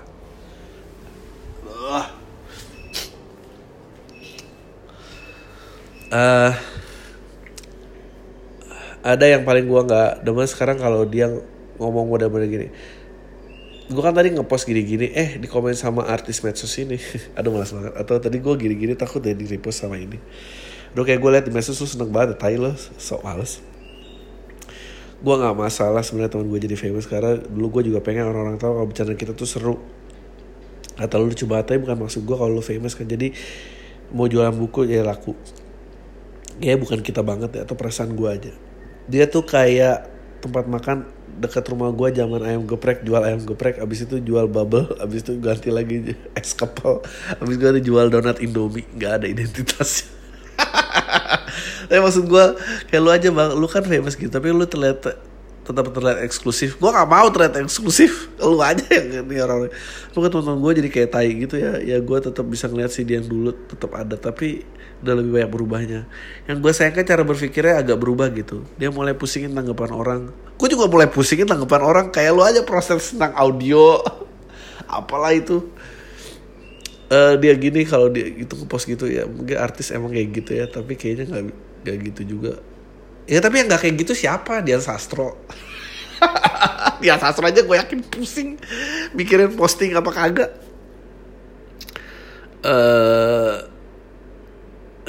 Eh, ada yang paling gua nggak demen sekarang kalau dia ngomong model-model gini. Gue kan tadi ngepost gini-gini, eh di komen sama artis medsos ini. Aduh malas banget. Atau tadi gue gini-gini takut deh di repost sama ini. Aduh kayak gue liat di medsos lu seneng banget, tai lo, sok males. Gue nggak masalah sebenarnya teman gue jadi famous karena dulu gue juga pengen orang-orang tahu kalau bercanda kita tuh seru. Kata lu lucu banget tapi bukan maksud gue kalau lu famous kan. Jadi mau jualan buku ya laku. Ya bukan kita banget ya atau perasaan gue aja. Dia tuh kayak tempat makan dekat rumah gue zaman ayam geprek jual ayam geprek abis itu jual bubble abis itu ganti lagi es kepal abis itu jual donat indomie nggak ada identitasnya tapi maksud gue kayak lu aja bang lu kan famous gitu tapi lu terlihat tetap terlihat eksklusif. Gue gak mau terlihat eksklusif. Lu aja yang ini orang. Lu kan teman-teman gue jadi kayak tai gitu ya. Ya gue tetap bisa ngeliat si dia yang dulu tetap ada tapi udah lebih banyak berubahnya. Yang gue sayangkan cara berpikirnya agak berubah gitu. Dia mulai pusingin tanggapan orang. Gue juga mulai pusingin tanggapan orang. Kayak lu aja proses tentang audio. Apalah itu. Eh dia gini kalau dia itu ngepost gitu ya mungkin artis emang kayak gitu ya tapi kayaknya nggak nggak gitu juga. Ya tapi yang nggak kayak gitu siapa? Dian Sastro. Dian Sastro aja gue yakin pusing mikirin posting apa kagak. Eh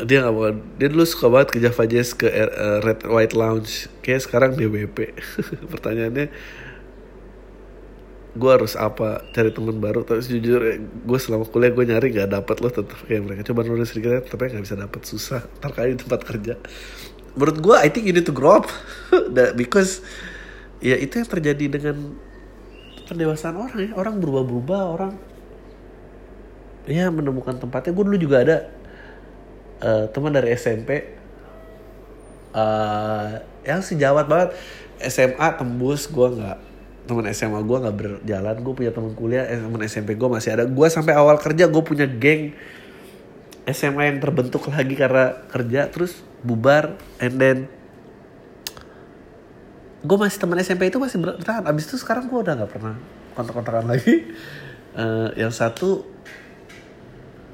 dia nggak mau dia dulu suka banget ke Java Jazz ke eh, Red White Lounge. Kayak sekarang DBP pertanyaannya gue harus apa cari teman baru. Tapi jujur gue selama kuliah gue nyari gak dapet loh tetap kayak mereka. Coba nulis sedikit tapi nggak bisa dapet. Susah di tempat kerja. Menurut gue I think you need to grow up. Because ya itu yang terjadi dengan pendewasaan orang ya. Orang berubah-berubah orang ya menemukan tempatnya. Gue dulu juga ada eh, teman dari SMP eh yang sejawat banget. SMA tembus gue nggak teman SMA gue nggak berjalan gue punya teman kuliah eh, teman SMP gue masih ada. Gue sampai awal kerja gue punya geng SMA yang terbentuk lagi karena kerja terus bubar and then gue masih teman SMP itu masih bertahan. Abis itu sekarang gue udah nggak pernah kontak-kontakan lagi. Eh, yang satu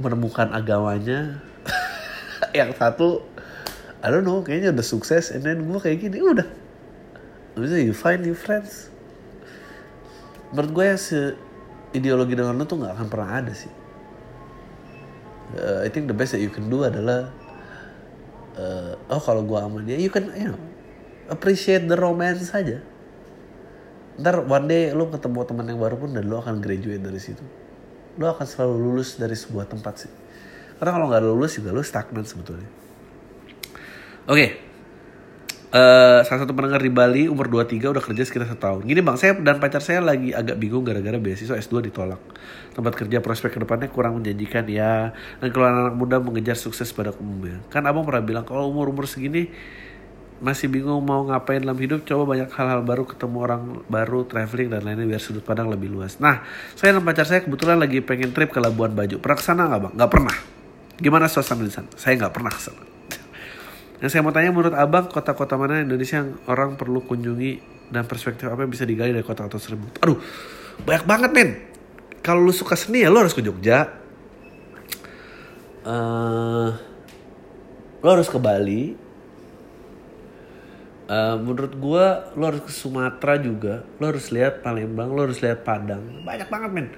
menemukan agamanya yang satu I don't know kayaknya udah sukses and then gue kayak gini udah. Itu you find new friends menurut gue se ideologi dengan lu tuh nggak akan pernah ada sih. Uh, I think the best that you can do adalah uh, oh kalau gue sama dia you can you know appreciate the romance saja. Ntar one day lu ketemu teman yang baru pun dan lu akan graduate dari situ. Lu akan selalu lulus dari sebuah tempat sih. Karena kalau nggak lulus juga lu stagnan sebetulnya. Oke Eh, salah satu pendengar di Bali umur 23 udah kerja sekitar setahun. Gini bang, saya dan pacar saya lagi agak bingung gara-gara beasiswa S2 ditolak. Tempat kerja prospek ke depannya kurang menjanjikan ya. Dan kalau anak muda mengejar sukses pada umumnya. Kan abang pernah bilang kalau umur-umur segini masih bingung mau ngapain dalam hidup, coba banyak hal-hal baru, ketemu orang baru, traveling dan lainnya biar sudut pandang lebih luas. Nah, saya dan pacar saya kebetulan lagi pengen trip ke Labuan Bajo. Pernah ke sana nggak bang? Nggak pernah. Gimana suasana di sana? Saya nggak pernah ke sana. Yang saya mau tanya menurut abang kota-kota mana Indonesia yang orang perlu kunjungi dan perspektif apa yang bisa digali dari kota-kota tersebut? Aduh, banyak banget men. Kalau lu suka seni ya lu harus ke Jogja. Eh, lu harus ke Bali. Eh, menurut gua lo harus ke Sumatera juga lo harus lihat Palembang lo harus lihat Padang banyak banget men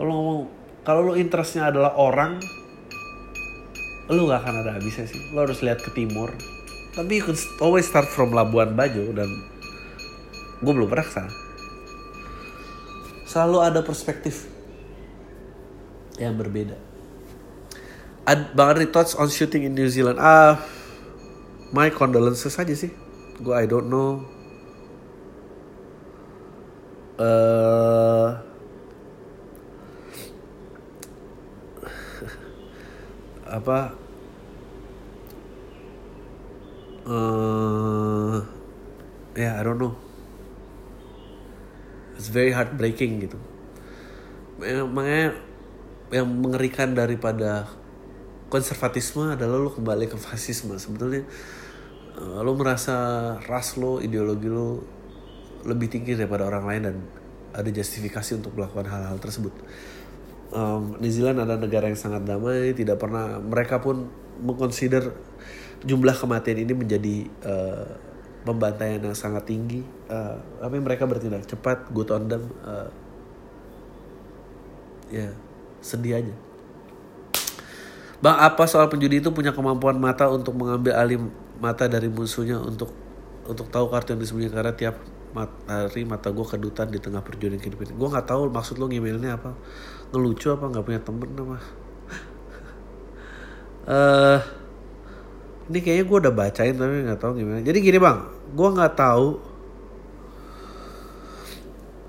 kalau ngomong kalau lo interestnya adalah orang lo gak akan ada habisnya sih. Lo harus lihat ke timur. Tapi you can always start from Labuan Bajo dan gue belum pernah ke sana selalu ada perspektif yang berbeda. Ad, Bang Andri thoughts on shooting in New Zealand? Ah my condolences aja sih. Gue I don't know. Eh apa eh ya I don't know. It's very heartbreaking gitu. Makanya yang mengerikan daripada konservatisme adalah lo kembali ke fasisme. Sebetulnya uh, lo merasa ras lo ideologi lo lebih tinggi daripada orang lain dan ada justifikasi untuk melakukan hal-hal tersebut. Um, New Zealand adalah negara yang sangat damai tidak pernah mereka pun mengconsider jumlah kematian ini menjadi uh, pembantaian yang sangat tinggi. Uh, tapi mereka bertindak? Cepat good on them uh, ya sedih aja. Bang, apa soal penjudi itu punya kemampuan mata untuk mengambil alih mata dari musuhnya untuk untuk tahu kartu yang disembunyikan? Karena tiap mat, hari mata gue kedutan di tengah perjuangan kehidupan. Gue nggak tahu maksud lo ngemailnya apa, ngelucu apa? Nggak punya temen apa. uh, ini kayaknya gue udah bacain tapi nggak tahu gimana. Jadi gini bang, gue nggak tahu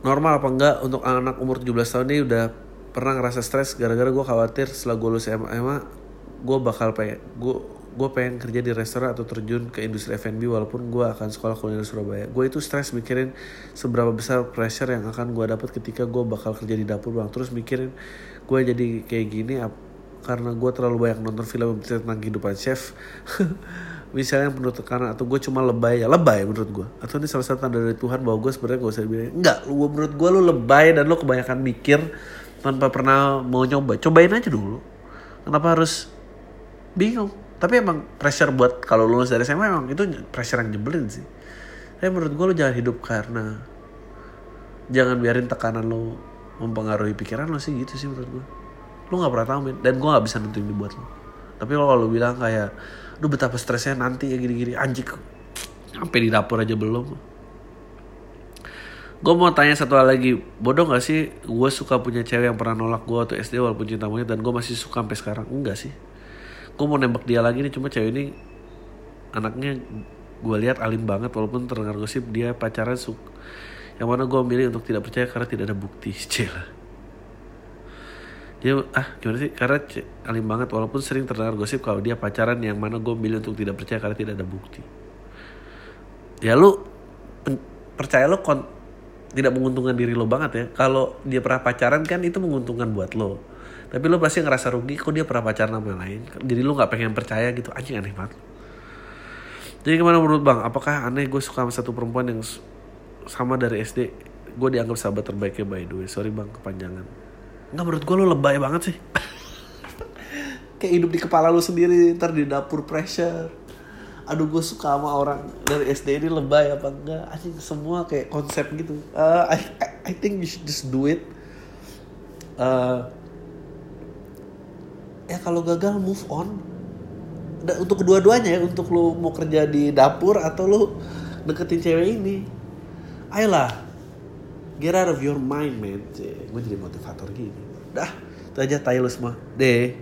normal apa enggak untuk anak umur 17 tahun ini udah pernah ngerasa stres gara-gara gue khawatir setelah gue lulus SMA gue bakal pengen gue gue pengen kerja di restoran atau terjun ke industri F&B walaupun gue akan sekolah kuliner Surabaya. Gue itu stres mikirin seberapa besar pressure yang akan gue dapat ketika gue bakal kerja di dapur bang. Terus mikirin gue jadi kayak gini karena gue terlalu banyak nonton film tentang kehidupan chef. Misalnya penuh tekanan atau gue cuma lebay ya lebay menurut gue. Atau ini salah satu tanda dari Tuhan bahwa gue sebenarnya gak usah dibilang enggak. Lu menurut gue lu lebay dan lu kebanyakan mikir tanpa pernah mau nyoba. Cobain aja dulu. Kenapa harus bingung tapi emang pressure buat kalau lulus dari SMA emang itu pressure yang nyebelin sih tapi menurut gue lo jangan hidup karena jangan biarin tekanan lo mempengaruhi pikiran lo sih gitu sih menurut gue lo nggak pernah tahu men dan gue nggak bisa nentuin ini buat lo tapi kalau bilang kayak lu betapa stresnya nanti ya gini-gini. Anjing sampai di dapur aja belum. Gue mau tanya satu hal lagi. Bodoh gak sih? Gue suka punya cewek yang pernah nolak gue waktu SD walaupun cinta monyet dan gue masih suka sampai sekarang. Enggak sih. Gue mau nembak dia lagi nih cuma cewek ini anaknya gue lihat alim banget walaupun terdengar gosip dia pacaran suk yang mana gue milih untuk tidak percaya karena tidak ada bukti cila dia ah gimana sih? Karena alim banget. Walaupun sering terdengar gosip kalau dia pacaran yang mana gue milih untuk tidak percaya karena tidak ada bukti. Ya lu percaya lo kon tidak menguntungkan diri lo banget ya. Kalau dia pernah pacaran kan itu menguntungkan buat lo tapi lo pasti ngerasa rugi kok dia pernah pacaran sama yang lain? Jadi lo nggak pengen percaya gitu. Anjing aneh banget. Jadi gimana menurut bang? Apakah aneh gue suka sama satu perempuan yang sama dari SD gue dianggap sahabat terbaiknya by the way. Sorry bang kepanjangan nggak menurut gue lo lebay banget sih. Kayak hidup di kepala lo sendiri ntar di dapur pressure. Aduh gue suka sama orang dari SD ini lebay apa enggak? Anjing semua kayak konsep gitu. Uh, I, I I think you should just do it. Uh, ya kalau gagal move on. Dan untuk kedua-duanya ya untuk lu mau kerja di dapur atau lu deketin cewek ini ayolah get out of your mind man. Gue jadi motivator gini. Dah itu aja tayo lu semua. Deh